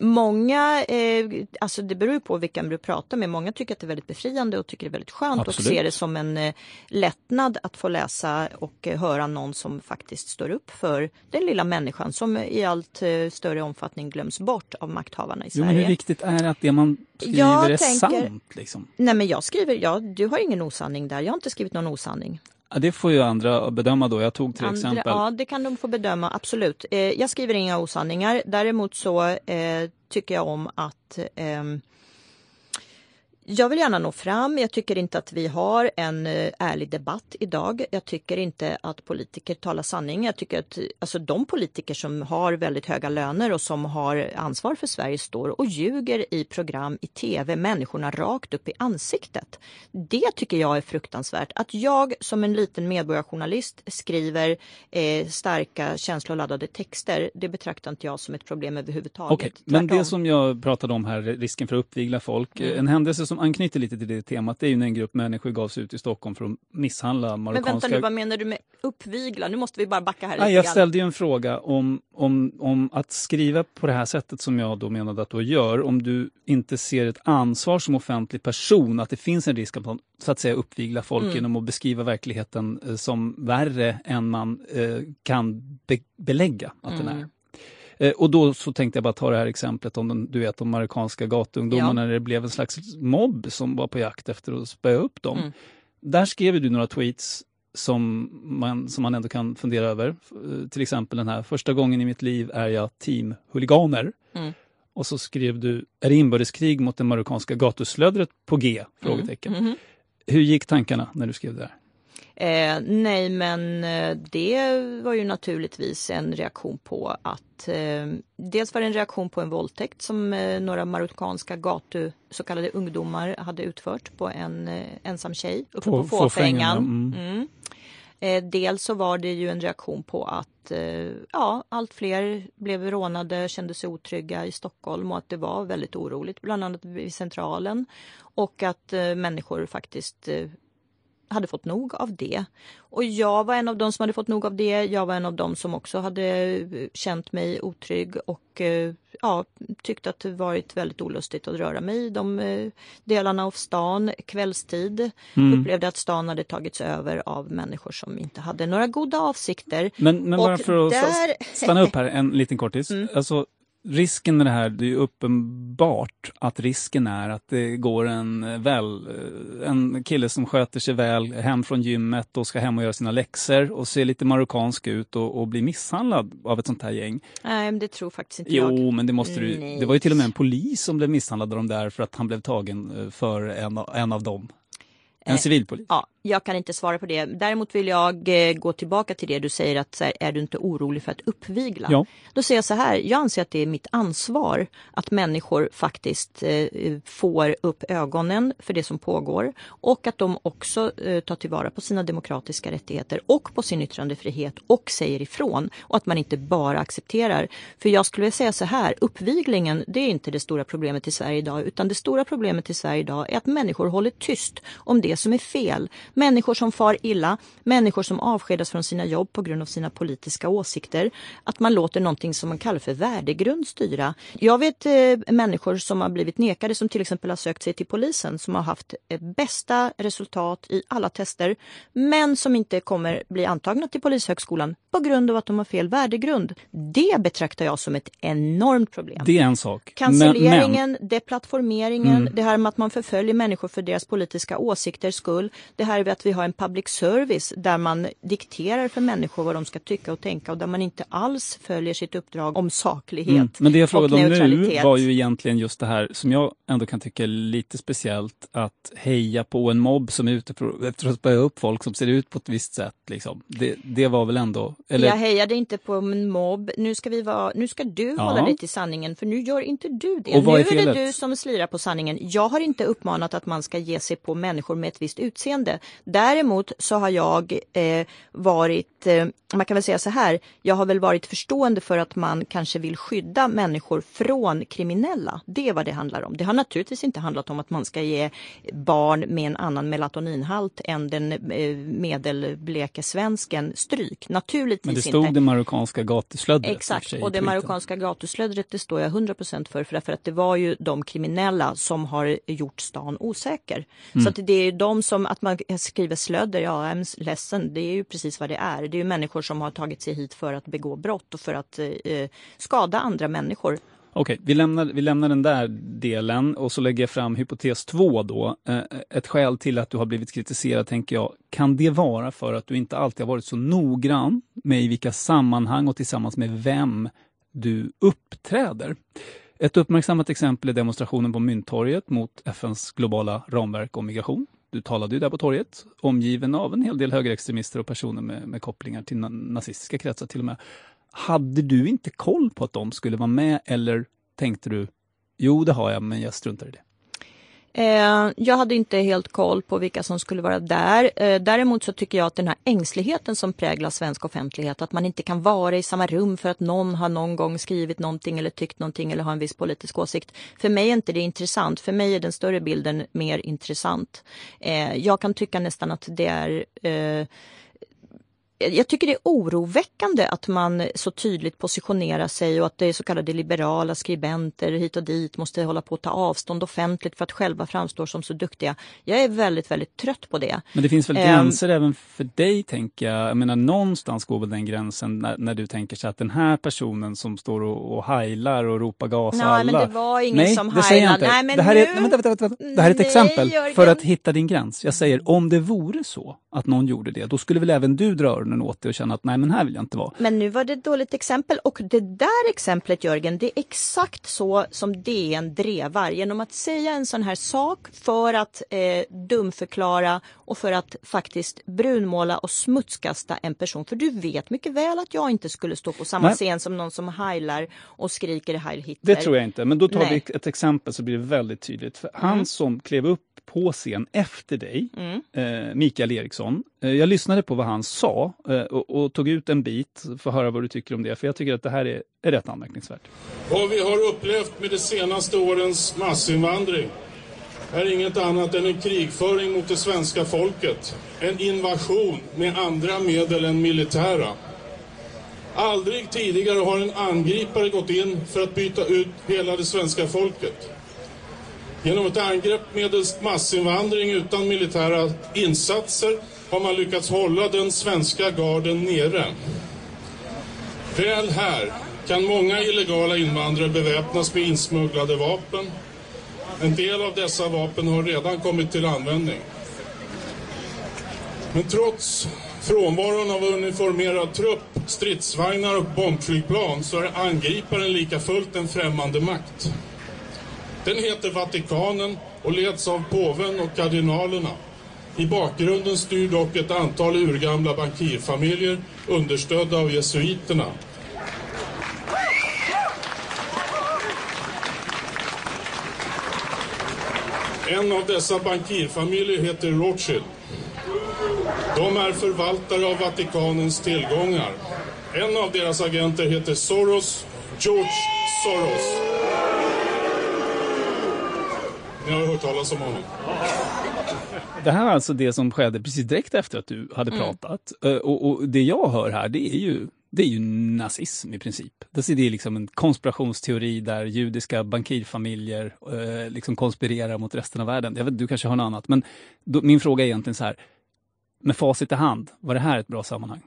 Många, eh, alltså det beror ju på vilka du pratar med, många tycker att det är väldigt befriande och tycker det är väldigt skönt Absolut. och ser det som en eh, lättnad att få läsa och eh, höra någon som faktiskt står upp för den lilla människan som i allt eh, större omfattning glöms bort av makthavarna i Jo, men Sverige. hur viktigt är det att det man skriver Jag är tänker- sant? Liksom? Nej men jag skriver, ja, du har ingen osanning där, jag har inte skrivit någon osanning. Ja, det får ju andra bedöma då. Jag tog till Andra- exempel Ja, det kan de få bedöma, absolut. Eh, jag skriver inga osanningar. Däremot så eh, tycker jag om att ehm, jag vill gärna nå fram. Jag tycker inte att vi har en eh, ärlig debatt idag. Jag tycker inte att politiker talar sanning. Jag tycker att alltså, de politiker som har väldigt höga löner och som har ansvar för Sverige står och ljuger i program i tv, människorna rakt upp i ansiktet. Det tycker jag är fruktansvärt. Att jag som en liten medborgarjournalist skriver eh, starka känsloladdade texter, det betraktar inte jag som ett problem överhuvudtaget. Okej, men det som jag pratade om här, risken för att uppvigla folk. Mm. En händelse som anknyter lite till det temat, det är ju när en grupp människor gav sig ut i Stockholm för att misshandla Men marockanska... vänta nu, vad menar du med uppvigla? Nu måste vi bara backa här Nej, lite jag ställde ju en fråga om, om, om att skriva på det här sättet som jag då menade att du gör, om du inte ser ett ansvar som offentlig person, att det finns en risk att man så att säga uppvigla folk Mm. genom att beskriva verkligheten eh, som värre än man eh, kan be belägga att den Mm. är. Eh, Och då så tänkte jag bara ta det här exemplet om den, du vet, de marockanska gatuungdomarna Ja. när det blev en slags mobb som var på jakt efter att spöa upp dem. Mm. Där skrev du några tweets som man, som man ändå kan fundera över. Eh, Till exempel den här, första gången i mitt liv är jag team huliganer. Mm. Och så skrev du, är det inbördeskrig mot det marockanska gatuslödret på G? Frågetecken. Mhm. Hur gick tankarna när du skrev det där? Eh, nej, men eh, det var ju naturligtvis en reaktion på att eh, dels var det en reaktion på en våldtäkt som eh, några marockanska gatu, så kallade ungdomar hade utfört på en eh, ensam tjej uppe På på, Fåfängan. Fåfängan, Mm. Eh, dels så var det ju en reaktion på att ja, allt fler blev rånade, kände sig otrygga i Stockholm och att det var väldigt oroligt, bland annat vid Centralen. Och att människor faktiskt hade fått nog av det. Och jag var en av dem som hade fått nog av det. Jag var en av dem som också hade eh, känt mig otrygg och eh, ja, tyckte att det varit väldigt olustigt att röra mig i de eh, delarna av stan kvällstid. Mm. Upplevde att stan hade tagits över av människor som inte hade några goda avsikter. Men, men bara för att där- stanna upp här en liten kortis. Mm. Alltså, risken med det här, det är ju uppenbart att risken är att det går en, väl, en kille som sköter sig väl hem från gymmet och ska hem och göra sina läxor och ser lite marockansk ut och, och blir misshandlad av ett sånt här gäng. Nej, men det tror faktiskt inte jag. Jo, men det måste du... Nej. Det var ju till och med en polis som blev misshandlad av dem där för att han blev tagen eh, för en, en av dem. En Eh, civilpolis. Ja, jag kan inte svara på det. Däremot vill jag eh, gå tillbaka till det du säger att så här, är du inte orolig för att uppvigla? Ja. Då säger jag så här, jag anser att det är mitt ansvar att människor faktiskt eh, får upp ögonen för det som pågår och att de också eh, tar tillvara på sina demokratiska rättigheter och på sin yttrandefrihet och säger ifrån och att man inte bara accepterar. För jag skulle vilja säga så här, uppviglingen det är inte det stora problemet i Sverige idag utan det stora problemet i Sverige idag är att människor håller tyst om det som är fel. Människor som far illa, människor som avskedas från sina jobb på grund av sina politiska åsikter. Att man låter någonting som man kallar för värdegrund styra. Jag vet eh, människor som har blivit nekade som till exempel har sökt sig till polisen som har haft eh, bästa resultat i alla tester men som inte kommer bli antagna till Polishögskolan på grund av att de har fel värdegrund. Det betraktar jag som ett enormt problem. Det är en sak. Cancelleringen, deplattformeringen, Mm. det här med att man förföljer människor för deras politiska åsikters skull. Det här med att vi har en public service där man dikterar för människor vad de ska tycka och tänka och där man inte alls följer sitt uppdrag om saklighet Mm. Men det jag frågade om nu var ju egentligen just det här som jag ändå kan tycka är lite speciellt att heja på en mobb som är ute efter att spöa upp folk som ser ut på ett visst sätt. Liksom. Det, det var väl ändå... Eller, Jag hejade inte på en mobb. Nu ska, vi vara, nu ska du Ja. hålla dig till sanningen för nu gör inte du det. Och nu är är det du som slirar på sanningen. Jag har inte uppmanat att man ska ge sig på människor med ett visst utseende. Däremot så har jag eh, varit, eh, man kan väl säga så här, jag har väl varit förstående för att man kanske vill skydda människor från kriminella. Det är vad det handlar om. Det har naturligtvis inte handlat om att man ska ge barn med en annan melatoninhalt än den eh, medelbleke svensken stryk. Naturligtvis Men det stod inte. det marockanska gatuslöddret. Exakt, och det marockanska gatuslöddret det står jag 100% för, för att det var ju de kriminella som har gjort stan osäker. Mm. Så att det är de som, att man skriver slödder, ja, jag är ledsen, det är ju precis vad det är. Det är ju människor som har tagit sig hit för att begå brott och för att eh, eh skada andra människor. Okej, vi, lämnar, vi lämnar den där delen och så lägger jag fram hypotes två då. Eh, eh, ett skäl till att du har blivit kritiserad tänker jag, kan det vara för att du inte alltid har varit så noggrann med i vilka sammanhang och tillsammans med vem du uppträder? Ett uppmärksammat exempel är demonstrationen på Mynttorget mot FNs globala ramverk om migration. Du talade ju där på torget, omgiven av en hel del högerextremister och personer med, med kopplingar till nazistiska kretsar till och med. Hade du inte koll på att de skulle vara med eller tänkte du, jo det har jag men jag struntar i det? Eh, jag hade inte helt koll på vilka som skulle vara där. Eh, däremot så tycker jag att den här ängsligheten som präglar svensk offentlighet, att man inte kan vara i samma rum för att någon har någon gång skrivit någonting eller tyckt någonting eller har en viss politisk åsikt. För mig är inte det intressant. För mig är den större bilden mer intressant. Eh, jag kan tycka nästan att det är eh, jag tycker det är oroväckande att man så tydligt positionerar sig och att det är så kallade liberala skribenter hit och dit måste hålla på att ta avstånd offentligt för att själva framstå som så duktiga. Jag är väldigt, väldigt trött på det. Men det finns väl gränser um, även för dig, tänker jag. Jag menar, någonstans går väl den gränsen när, när du tänker sig att den här personen som står och, och heilar och ropar gas Nej, alla. men det var ingen Nej, som det säger jag heilade. inte. Nej, men det här nu... är, vänta, vänta, vänta, vänta. Det här är ett Nej, exempel Jörgen. för att hitta din gräns. Jag säger, om det vore så att någon gjorde det, då skulle väl även du dra öronen åt det och känna att nej, men här vill jag inte vara. Men nu var det ett dåligt exempel och det där exemplet Jörgen, det är exakt så som DN drevar genom att säga en sån här sak för att eh, dumförklara och för att faktiskt brunmåla och smutskasta en person. För du vet mycket väl att jag inte skulle stå på samma Nej. scen som någon som heilar och skriker Heil Hitler. Det tror jag inte, men då tar Nej. vi ett exempel så blir det väldigt tydligt. För Han Mm. som klev upp på scen efter dig, Mm. eh, Mikael Eriksson. Eh, jag lyssnade på vad han sa Eh, och, och tog ut en bit för att höra vad du tycker om det, för jag tycker att det här är, är rätt anmärkningsvärt. Vad vi har upplevt med de senaste årens massinvandring är inget annat än en krigföring mot det svenska folket. En invasion med andra medel än militära. Aldrig tidigare har en angripare gått in för att byta ut hela det svenska folket. Genom ett angrepp medelst massinvandring utan militära insatser har man lyckats hålla den svenska garden nere. Väl här kan många illegala invandrare beväpnas med insmugglade vapen. En del av dessa vapen har redan kommit till användning. Men trots frånvaron av uniformerad trupp, stridsvagnar och bombflygplan så är angriparen lika fullt en främmande makt. Den heter Vatikanen och leds av påven och kardinalerna. I bakgrunden styr dock ett antal urgamla bankirfamiljer understödda av jesuiterna. En av dessa bankirfamiljer heter Rothschild. De är förvaltare av Vatikanens tillgångar. En av deras agenter heter Soros, George Soros. Ni har hört talas om honom. Det här är alltså det som skedde precis direkt efter att du hade Mm. pratat. Eh, Och, och det jag hör här, det är ju det är ju nazism i princip. Det är liksom en konspirationsteori där judiska bankirfamiljer eh, liksom konspirerar mot resten av världen. Jag vet, du kanske har något annat, men då, min fråga är egentligen så här. Med facit i hand, var det här ett bra sammanhang?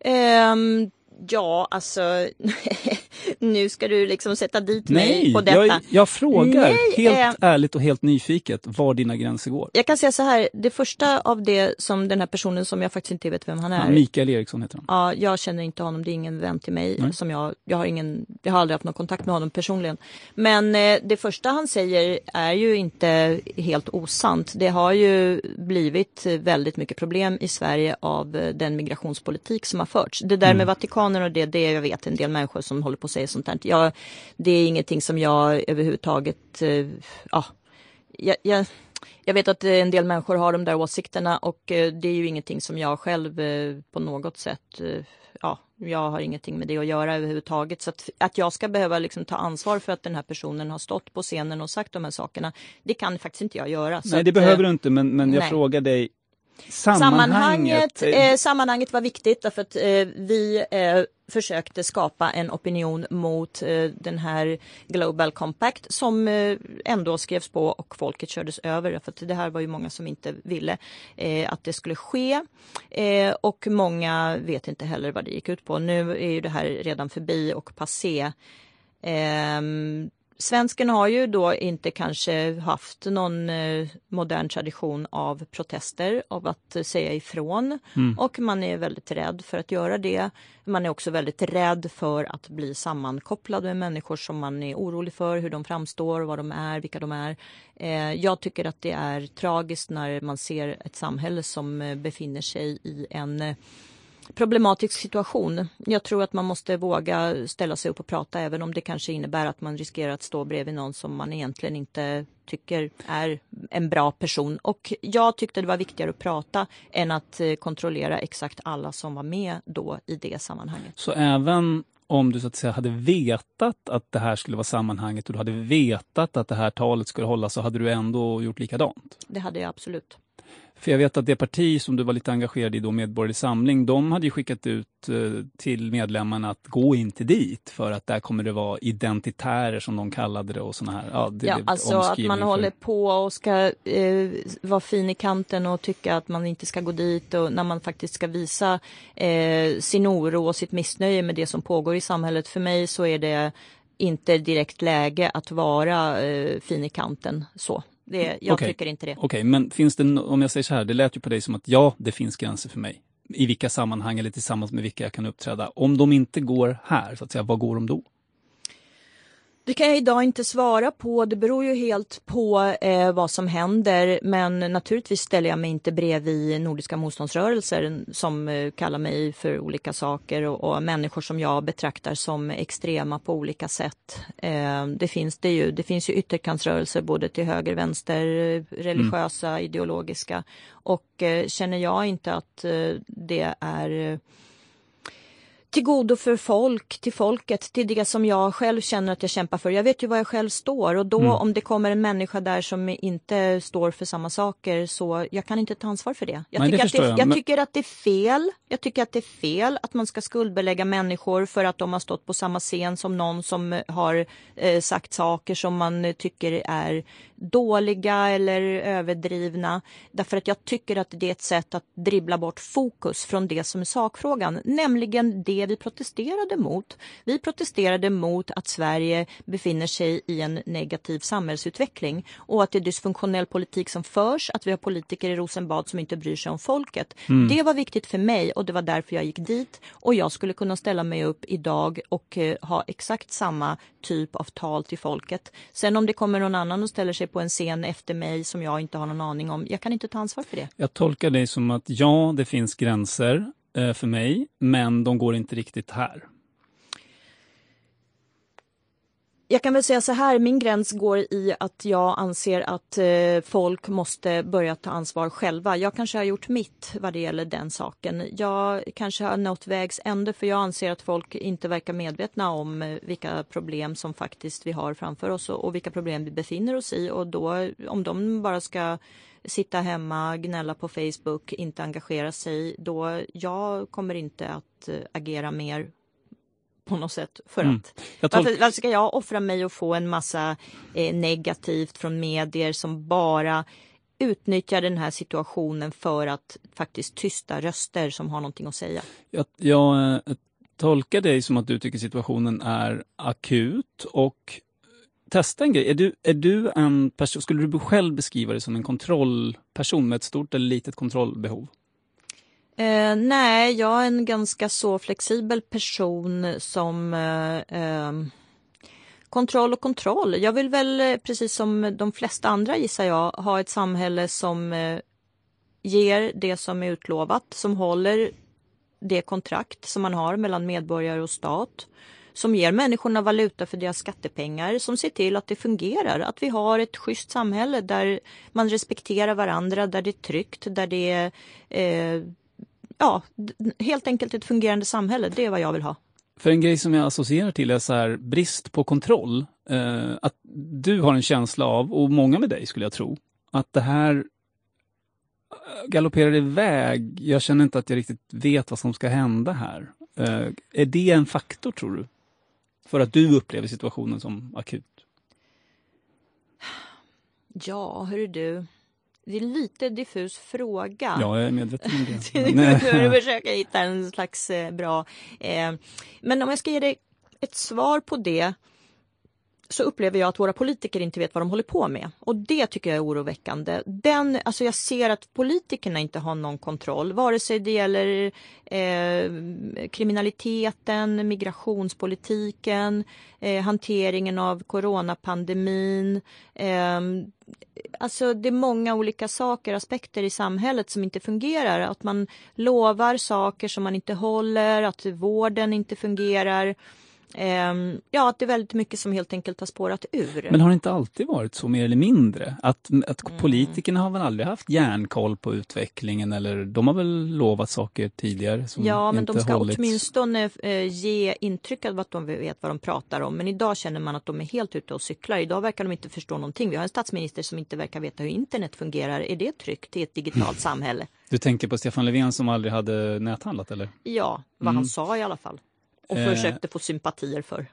Ehm, ja, alltså <laughs> nu ska du liksom sätta dit mig Nej, på detta. jag, jag frågar Nej, helt eh, ärligt och helt nyfiket var dina gränser går. Jag kan säga så här, det första av det som den här personen som jag faktiskt inte vet vem han är. Ja, Mikael Eriksson heter han. Ja, jag känner inte honom, det är ingen vän till mig. Nej. Som jag, jag, har ingen, jag har aldrig haft någon kontakt med honom personligen. Men eh, det första han säger är ju inte helt osant. Det har ju blivit väldigt mycket problem i Sverige av eh, den migrationspolitik som har förts. Det där Mm. med Vatikanen och det, det jag vet en del människor som håller på att säga sånt där. Jag, det är ingenting som jag överhuvudtaget, eh, ja, jag, jag Jag vet att en del människor har de där åsikterna och eh, det är ju ingenting som jag själv eh, på något sätt eh, ja, jag har ingenting med det att göra överhuvudtaget. Så att, att jag ska behöva liksom ta ansvar för att den här personen har stått på scenen och sagt de här sakerna, det kan faktiskt inte jag göra. Nej, det att, behöver du inte, men, men jag nej. frågar dig Sammanhanget, eh, sammanhanget var viktigt därför att eh, vi eh, försökte skapa en opinion mot eh, den här Global Compact som eh, ändå skrevs på och folket kördes över. För att det här var ju många som inte ville eh, att det skulle ske. Eh, och många vet inte heller vad det gick ut på. Nu är ju det här redan förbi och passé. Ehm, Svensken har ju då inte kanske haft någon eh, modern tradition av protester, av att säga ifrån. Mm. Och man är väldigt rädd för att göra det. Man är också väldigt rädd för att bli sammankopplad med människor som man är orolig för, hur de framstår, vad de är, vilka de är. Eh, jag tycker att det är tragiskt när man ser ett samhälle som eh, befinner sig i en problematisk situation. Jag tror att man måste våga ställa sig upp och prata även om det kanske innebär att man riskerar att stå bredvid någon som man egentligen inte tycker är en bra person. Och jag tyckte det var viktigare att prata än att eh, kontrollera exakt alla som var med då i det sammanhanget. Så även om du så att säga hade vetat att det här skulle vara sammanhanget och du hade vetat att det här talet skulle hållas så hade du ändå gjort likadant? Det hade jag absolut. För jag vet att det parti som du var lite engagerad i då, Medborgerlig Samling, de hade ju skickat ut eh, till medlemmarna att gå inte dit för att där kommer det vara identitärer som de kallade det och såna här. Ja, det Ja, alltså att man för- håller på och ska eh, vara fin i kanten och tycka att man inte ska gå dit och när man faktiskt ska visa eh, sin oro och sitt missnöje med det som pågår i samhället. För mig så är det inte direkt läge att vara eh, fin i kanten så. Det, jag Okej. tycker inte det. Okej, men finns det, om jag säger så här, det lät ju på dig som att ja, det finns gränser för mig. I vilka sammanhang eller tillsammans med vilka jag kan uppträda. Om de inte går här, så att säga, vad går de då? Det kan jag idag inte svara på. Det beror ju helt på eh, vad som händer. Men naturligtvis ställer jag mig inte bredvid Nordiska motståndsrörelser som eh, kallar mig för olika saker och, och människor som jag betraktar som extrema på olika sätt. Eh, det, finns det, ju, det finns ju ytterkantsrörelser både till höger, vänster, eh, religiösa, ideologiska. Och eh, känner jag inte att eh, det är till godo för folk, till folket, till det som jag själv känner att jag kämpar för. Jag vet ju var jag själv står och då Mm. om det kommer en människa där som inte står för samma saker så jag kan inte ta ansvar för det. Jag, Nej, det tycker, att det, jag, jag men- tycker att det är fel. Jag tycker att det är fel att man ska skuldbelägga människor för att de har stått på samma scen som någon som eh, har eh, sagt saker som man eh, tycker är dåliga eller överdrivna. Därför att jag tycker att det är ett sätt att dribbla bort fokus från det som är sakfrågan, nämligen det vi protesterade mot. Vi protesterade mot att Sverige befinner sig i en negativ samhällsutveckling och att det är dysfunktionell politik som förs, att vi har politiker i Rosenbad som inte bryr sig om folket. Mm. Det var viktigt för mig och det var därför jag gick dit och jag skulle kunna ställa mig upp idag och eh, ha exakt samma typ av tal till folket. Sen om det kommer någon annan och ställer sig på en scen efter mig som jag inte har någon aning om, jag kan inte ta ansvar för det. Jag tolkar dig som att ja, det finns gränser eh, för mig, men de går inte riktigt här. Jag kan väl säga så här, min gräns går i att jag anser att eh, folk måste börja ta ansvar själva. Jag kanske har gjort mitt vad det gäller den saken. Jag kanske har nått vägs ände för jag anser att folk inte verkar medvetna om eh, vilka problem som faktiskt vi har framför oss och, och vilka problem vi befinner oss i och då om de bara ska sitta hemma, gnälla på Facebook, inte engagera sig, då jag kommer inte att eh, agera mer på något sätt för Mm. att tolk- varför, varför ska jag offra mig och få en massa eh, negativt från medier som bara utnyttjar den här situationen för att faktiskt tysta röster som har någonting att säga. Jag, jag eh, tolkar dig som att du tycker situationen är akut och testa en grej. Är du, är du en person, skulle du själv beskriva dig som en kontrollperson med ett stort eller litet kontrollbehov? Eh, nej, jag är en ganska så flexibel person som eh, eh, kontroll och kontroll. Jag vill väl eh, precis som de flesta andra gissar jag ha ett samhälle som eh, ger det som är utlovat, som håller det kontrakt som man har mellan medborgare och stat. som ger människorna valuta för deras skattepengar, som ser till att det fungerar, att vi har ett schysst samhälle där man respekterar varandra, där det är tryggt, där det är eh, ja, helt enkelt ett fungerande samhälle. Det är vad jag vill ha. För en grej som jag associerar till är så här, brist på kontroll. Eh, att du har en känsla av, och många med dig skulle jag tro, att det här galopperar iväg. Jag känner inte att jag riktigt vet vad som ska hända här. Eh, är det en faktor tror du? För att du upplever situationen som akut? Ja, hörru du. Det är en lite diffus fråga. Ja, jag är medveten om det. <laughs> Jag försöker hitta en slags eh, bra... Eh, men om jag ska ge dig ett svar på det så upplever jag att våra politiker inte vet vad de håller på med. Och det tycker jag är oroväckande. Den, alltså jag ser att politikerna inte har någon kontroll, vare sig det gäller eh, kriminaliteten, migrationspolitiken, eh, hanteringen av coronapandemin. Eh, alltså det är många olika saker, aspekter i samhället som inte fungerar. Att man lovar saker som man inte håller, att vården inte fungerar. Ehm, ja, att det är väldigt mycket som helt enkelt har spårat ur. Men har det inte alltid varit så mer eller mindre? Att, att mm. politikerna har väl aldrig haft järnkoll på utvecklingen eller de har väl lovat saker tidigare som Ja, men inte de ska hållits. åtminstone eh, ge intryck av att de vet vad de pratar om. Men idag känner man att de är helt ute och cyklar. Idag verkar de inte förstå någonting. Vi har en statsminister som inte verkar veta hur internet fungerar. Är det tryggt i ett digitalt samhälle? Du tänker på Stefan Löfven som aldrig hade näthandlat eller? Ja, vad mm. han sa i alla fall och eh. försökte få sympatier för.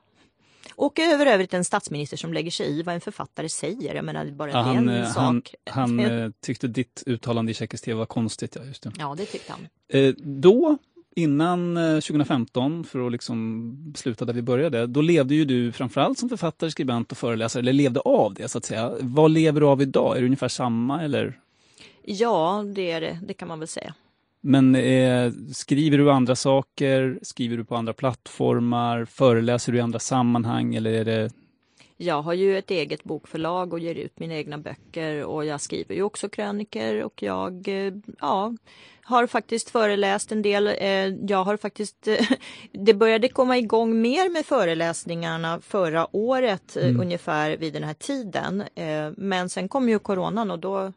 Och över övrigt en statsminister som lägger sig i vad en författare säger. Jag menar, bara ja, han, en sak. Han, han <laughs> eh, tyckte ditt uttalande i tjeckisk tv var konstigt. Ja, just det. ja, det tyckte han. Eh, då, innan 2015, för att liksom sluta där vi började, då levde ju du framförallt som författare, skribent och föreläsare, eller levde av det så att säga. Vad lever du av idag? Är det ungefär samma eller? Ja, det är det. Det kan man väl säga. Men eh, skriver du andra saker? Skriver du på andra plattformar? Föreläser du i andra sammanhang? Eller är det... Jag har ju ett eget bokförlag och ger ut mina egna böcker och jag skriver ju också kröniker och jag eh, ja, har faktiskt föreläst en del. Eh, jag har faktiskt, <laughs> det började komma igång mer med föreläsningarna förra året mm. ungefär vid den här tiden. Men sen kom ju coronan och då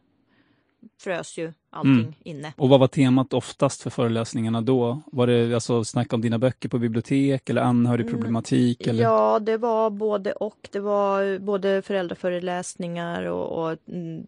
frös ju allting mm. inne. Och vad var temat oftast för föreläsningarna då? Var det alltså snack om dina böcker på bibliotek eller anhörigproblematik? Mm. Eller? Ja, det var både och. Det var både föräldraföreläsningar och, och mm,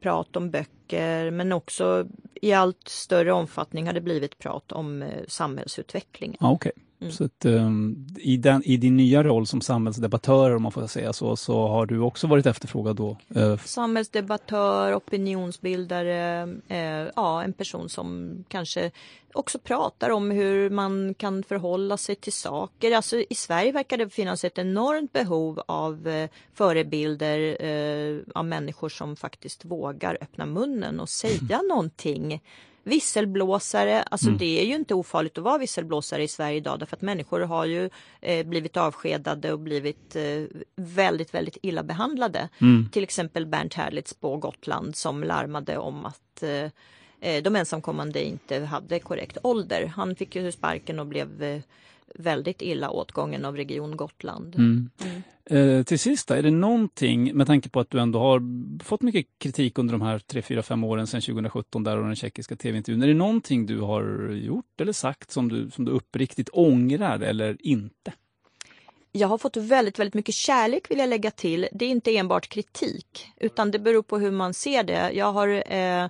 prat om böcker men också i allt större omfattning har det blivit prat om eh, samhällsutvecklingen. Ah, okay. Mm. Så att, um, i, den, i, din nya roll som samhällsdebattör, om man får säga så, så har du också varit efterfrågad då? Uh, Samhällsdebattör, opinionsbildare, uh, ja en person som kanske också pratar om hur man kan förhålla sig till saker. Alltså, I Sverige verkar det finnas ett enormt behov av uh, förebilder av människor som faktiskt vågar öppna munnen och säga mm. <laughs> någonting Visselblåsare, alltså mm. det är ju inte ofarligt att vara visselblåsare i Sverige idag därför att människor har ju eh, blivit avskedade och blivit eh, väldigt, väldigt illa behandlade. Mm. Till exempel Bernt Herlitz på Gotland som larmade om att eh, eh de ensamkommande inte hade korrekt ålder. Han fick ju sparken och blev eh, väldigt illa åtgången av Region Gotland. Mm. Mm. Eh, till sist, är det någonting, med tanke på att du ändå har fått mycket kritik under de här 3, 4, 5 åren sedan 2017 där och den tjeckiska tv-intervjun. Är det någonting du har gjort eller sagt som du, som du uppriktigt ångrar eller inte? Jag har fått väldigt, väldigt mycket kärlek vill jag lägga till. Det är inte enbart kritik utan det beror på hur man ser det. Jag har eh,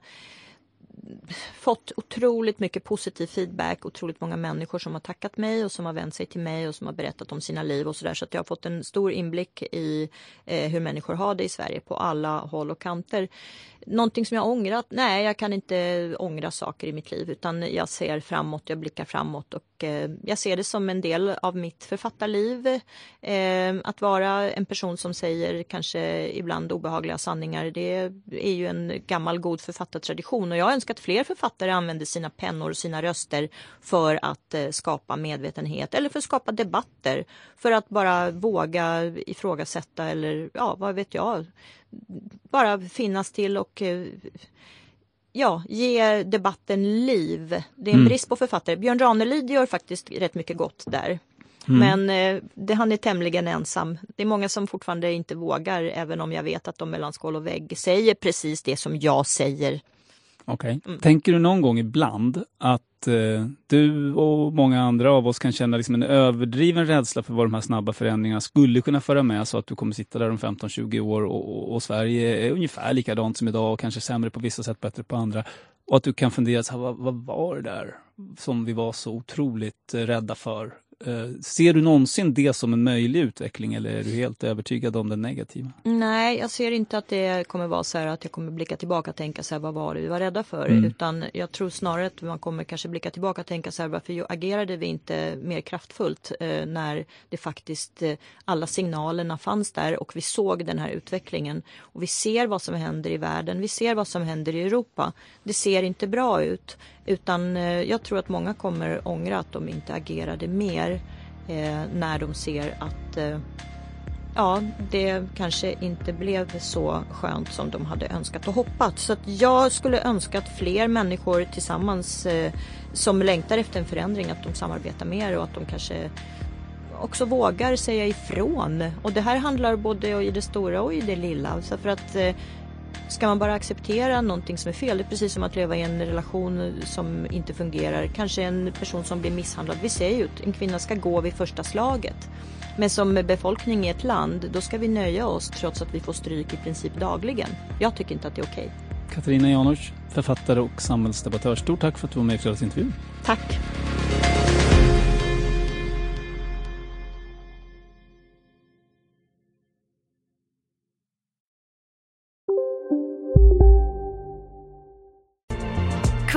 fått otroligt mycket positiv feedback, otroligt många människor som har tackat mig och som har vänt sig till mig och som har berättat om sina liv och sådär. Så att jag har fått en stor inblick i eh, hur människor har det i Sverige på alla håll och kanter. Någonting som jag ångrat? Nej, jag kan inte ångra saker i mitt liv utan jag ser framåt, jag blickar framåt och eh, jag ser det som en del av mitt författarliv. Eh, att vara en person som säger kanske ibland obehagliga sanningar, det är ju en gammal god författartradition och jag önskar att fler författare använder sina pennor och sina röster för att eh, skapa medvetenhet eller för att skapa debatter. För att bara våga ifrågasätta eller ja, vad vet jag, bara finnas till och eh, ja, ge debatten liv. Det är en mm. brist på författare. Björn Ranelid gör faktiskt rätt mycket gott där. Men eh, det, han är tämligen ensam. Det är många som fortfarande inte vågar, även om jag vet att de mellan skål och vägg säger precis det som jag säger. Okej. Okay. Tänker du någon gång ibland att eh, du och många andra av oss kan känna liksom en överdriven rädsla för vad de här snabba förändringarna skulle kunna föra med så att du kommer sitta där om 15-20 år och, och, och, Sverige är ungefär likadant som idag och kanske sämre på vissa sätt, bättre på andra. Och att du kan fundera, så här, vad, vad var det där som vi var så otroligt eh, rädda för ser du någonsin det som en möjlig utveckling eller är du helt övertygad om den negativa? Nej, jag ser inte att det kommer vara så här att jag kommer blicka tillbaka och tänka så här, vad var det vi var rädda för? Mm. Utan jag tror snarare att man kommer kanske blicka tillbaka och tänka så här, varför agerade vi inte mer kraftfullt eh, när det faktiskt eh, alla signalerna fanns där och vi såg den här utvecklingen. Och vi ser vad som händer i världen, vi ser vad som händer i Europa. Det ser inte bra ut. Utan eh, jag tror att många kommer ångra att de inte agerade mer eh, när de ser att eh, ja, det kanske inte blev så skönt som de hade önskat och hoppats. Så jag skulle önska att fler människor tillsammans eh, som längtar efter en förändring, att de samarbetar mer och att de kanske också vågar säga ifrån. Och det här handlar både i det stora och i det lilla. Så för att eh, Ska man bara acceptera någonting som är fel, det är precis som att leva i en relation som inte fungerar. Kanske en person som blir misshandlad. Vi säger ju att en kvinna ska gå vid första slaget. Men som befolkning i ett land, då ska vi nöja oss trots att vi får stryk i princip dagligen. Jag tycker inte att det är okej. Katarina Janouch, författare och samhällsdebattör. Stort tack för att du var med i Fredagsintervjun. Tack.